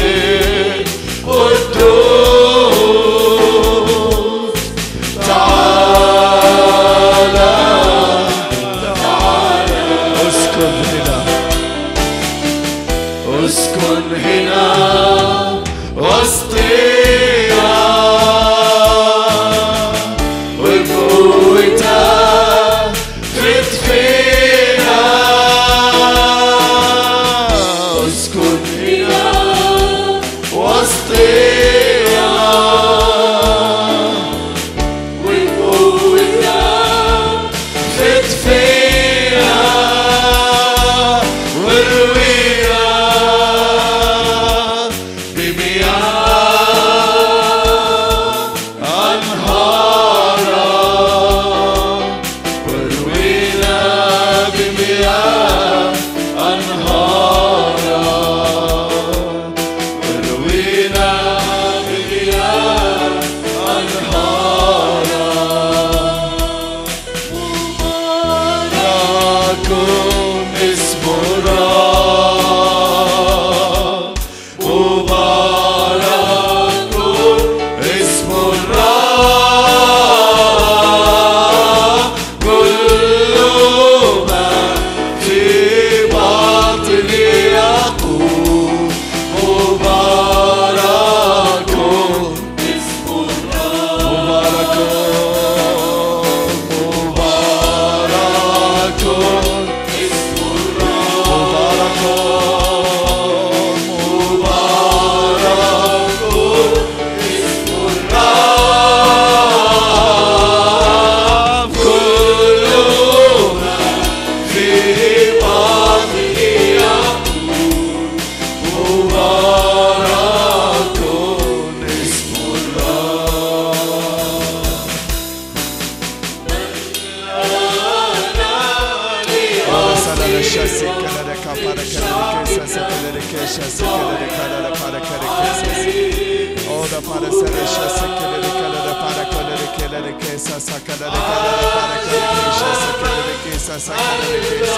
Oh, the para seresha sekelere kalere para kolere kelere kesa sakalere kalere para kolere sekelere kesa sakalere kesa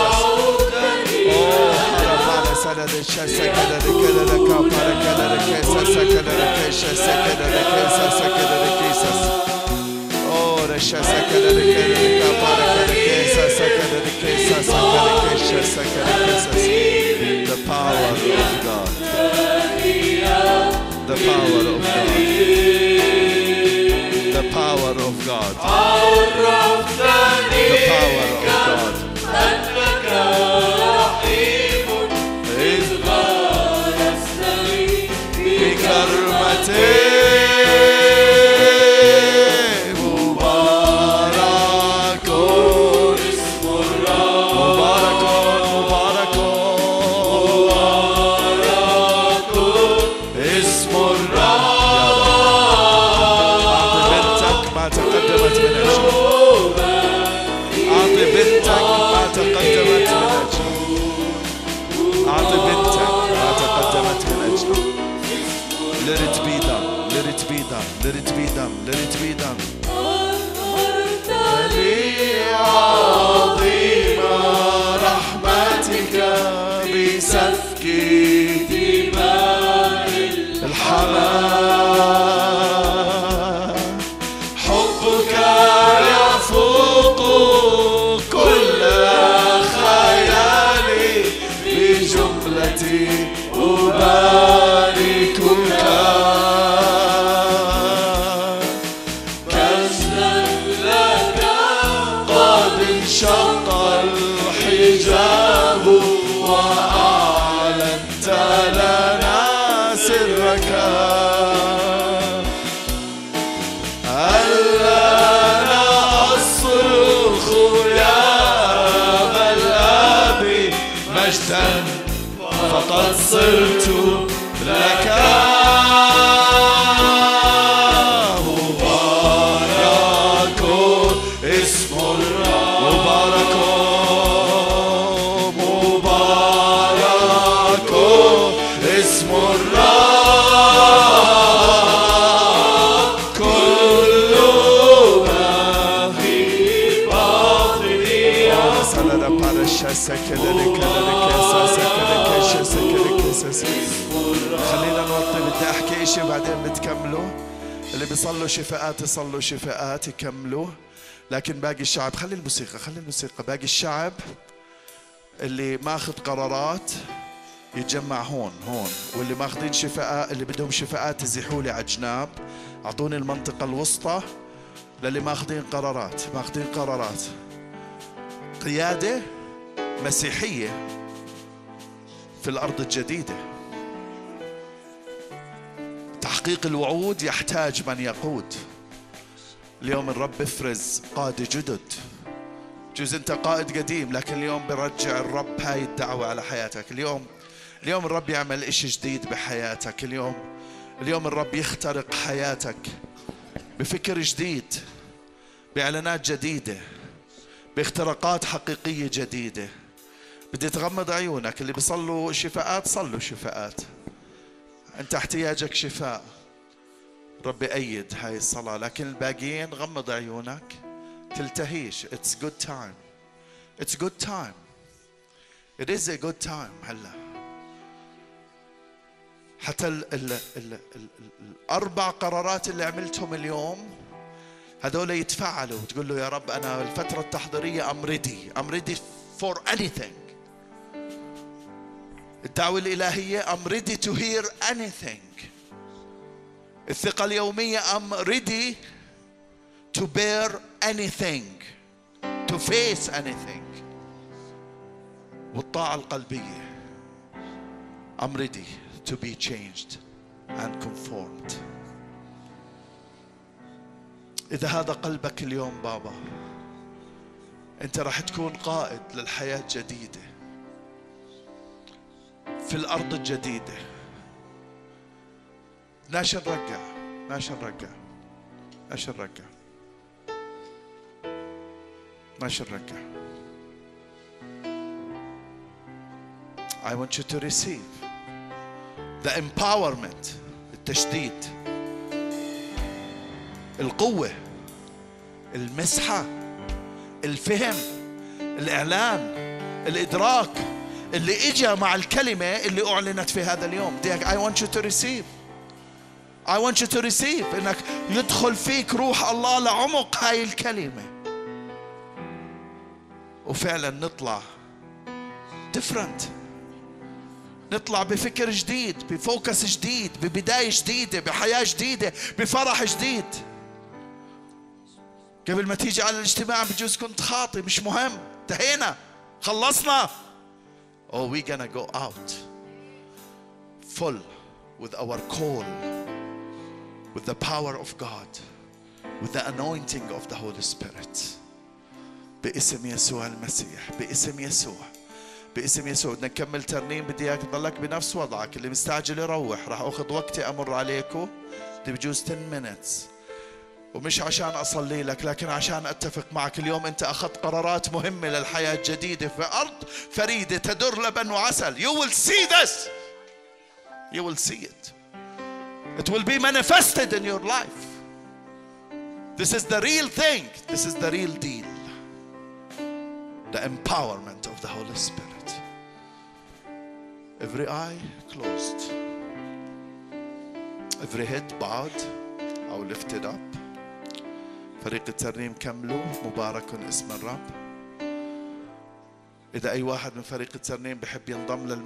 Oh, para para seresha sekelere kalere ka para kalere kesa sakalere kesa sekelere kesa sekelere kesa Oh, resha sekelere kalere ka para kalere kesa sekelere kesa sakalere kesa sekelere kesa The power of God. The power of God. The power of God. عرفتني The power of God. أنك فقد صرت لك بيصلوا شفاءات يصلوا شفاءات يكملوا. لكن باقي الشعب خلي الموسيقى خلي الموسيقى. باقي الشعب اللي ماخذ قرارات يتجمع هون هون. واللي ماخذين شفاء اللي بدهم شفاءات يزيحوا لي على جناب. أعطوني المنطقة الوسطى للي ماخذين قرارات ماخذين قرارات. قيادة مسيحية في الأرض الجديدة. تحقيق الوعود يحتاج من يقود. اليوم الرب بفرز قادة جدد. جوز انت قائد قديم لكن اليوم برجع الرب هاي الدعوة على حياتك. اليوم اليوم الرب يعمل إشي جديد بحياتك. اليوم اليوم الرب يخترق حياتك بفكر جديد بإعلانات جديدة باختراقات حقيقية جديدة. بدي تغمض عيونك اللي بيصلوا شفاءات صلوا شفاءات. أنت احتياجك شفاء. ربي أيد هاي الصلاة لكن الباقيين غمض عيونك. تلتهيش. It's good time. It's good time. It is a good time هلا. حتى ال ال ال ال ال الأربع قرارات اللي عملتهم اليوم هذول يتفعلوا تقول له يا رب أنا الفترة التحضيرية I'm ready. I'm ready for anything. الدعوة الإلهية I'm ready to hear anything الثقة اليومية I'm ready to bear anything to face anything والطاعة القلبية I'm ready to be changed and conformed إذا هذا قلبك اليوم بابا أنت راح تكون قائد للحياة الجديدة في الأرض الجديدة. ناش نرجع ناش نرجع ناش نرجع ناش نرجع I want you to receive the empowerment التشديد القوة المسحة الفهم الإعلان الإدراك. اللي إجا مع الكلمة اللي أعلنت في هذا اليوم. I want you to receive. I want you to receive. إنك يدخل فيك روح الله لعمق هاي الكلمة. وفعلا نطلع different. نطلع بفكر جديد بفوكس جديد ببداية جديدة بحياة جديدة بفرح جديد. قبل ما تيجي على الاجتماع بجوز كنت خاطي مش مهم. انتهينا. خلصنا. Oh we gonna go out full with our call with the power of God with the anointing of the Holy Spirit. باسم يسوع المسيح باسم يسوع باسم يسوع. بدنا نكمل ترنيم بدي إياك تضلك بنفس وضعك. اللي مستعجل يروح راح أخذ وقتي أمر عليكم. بجوز 10 minutes. ومش عشان اصلي لك لكن عشان اتفق معك اليوم انت اخذت قرارات مهمه للحياه الجديده في ارض فريده تدر لبن وعسل you will see this you will see it it will be manifested in your life this is the real thing this is the real deal the empowerment of the Holy Spirit every eye closed every head bowed أو lifted up فريق الترنيم كملوا مبارك اسم الرب. إذا أي واحد من فريق الترنيم بحب ينضم للم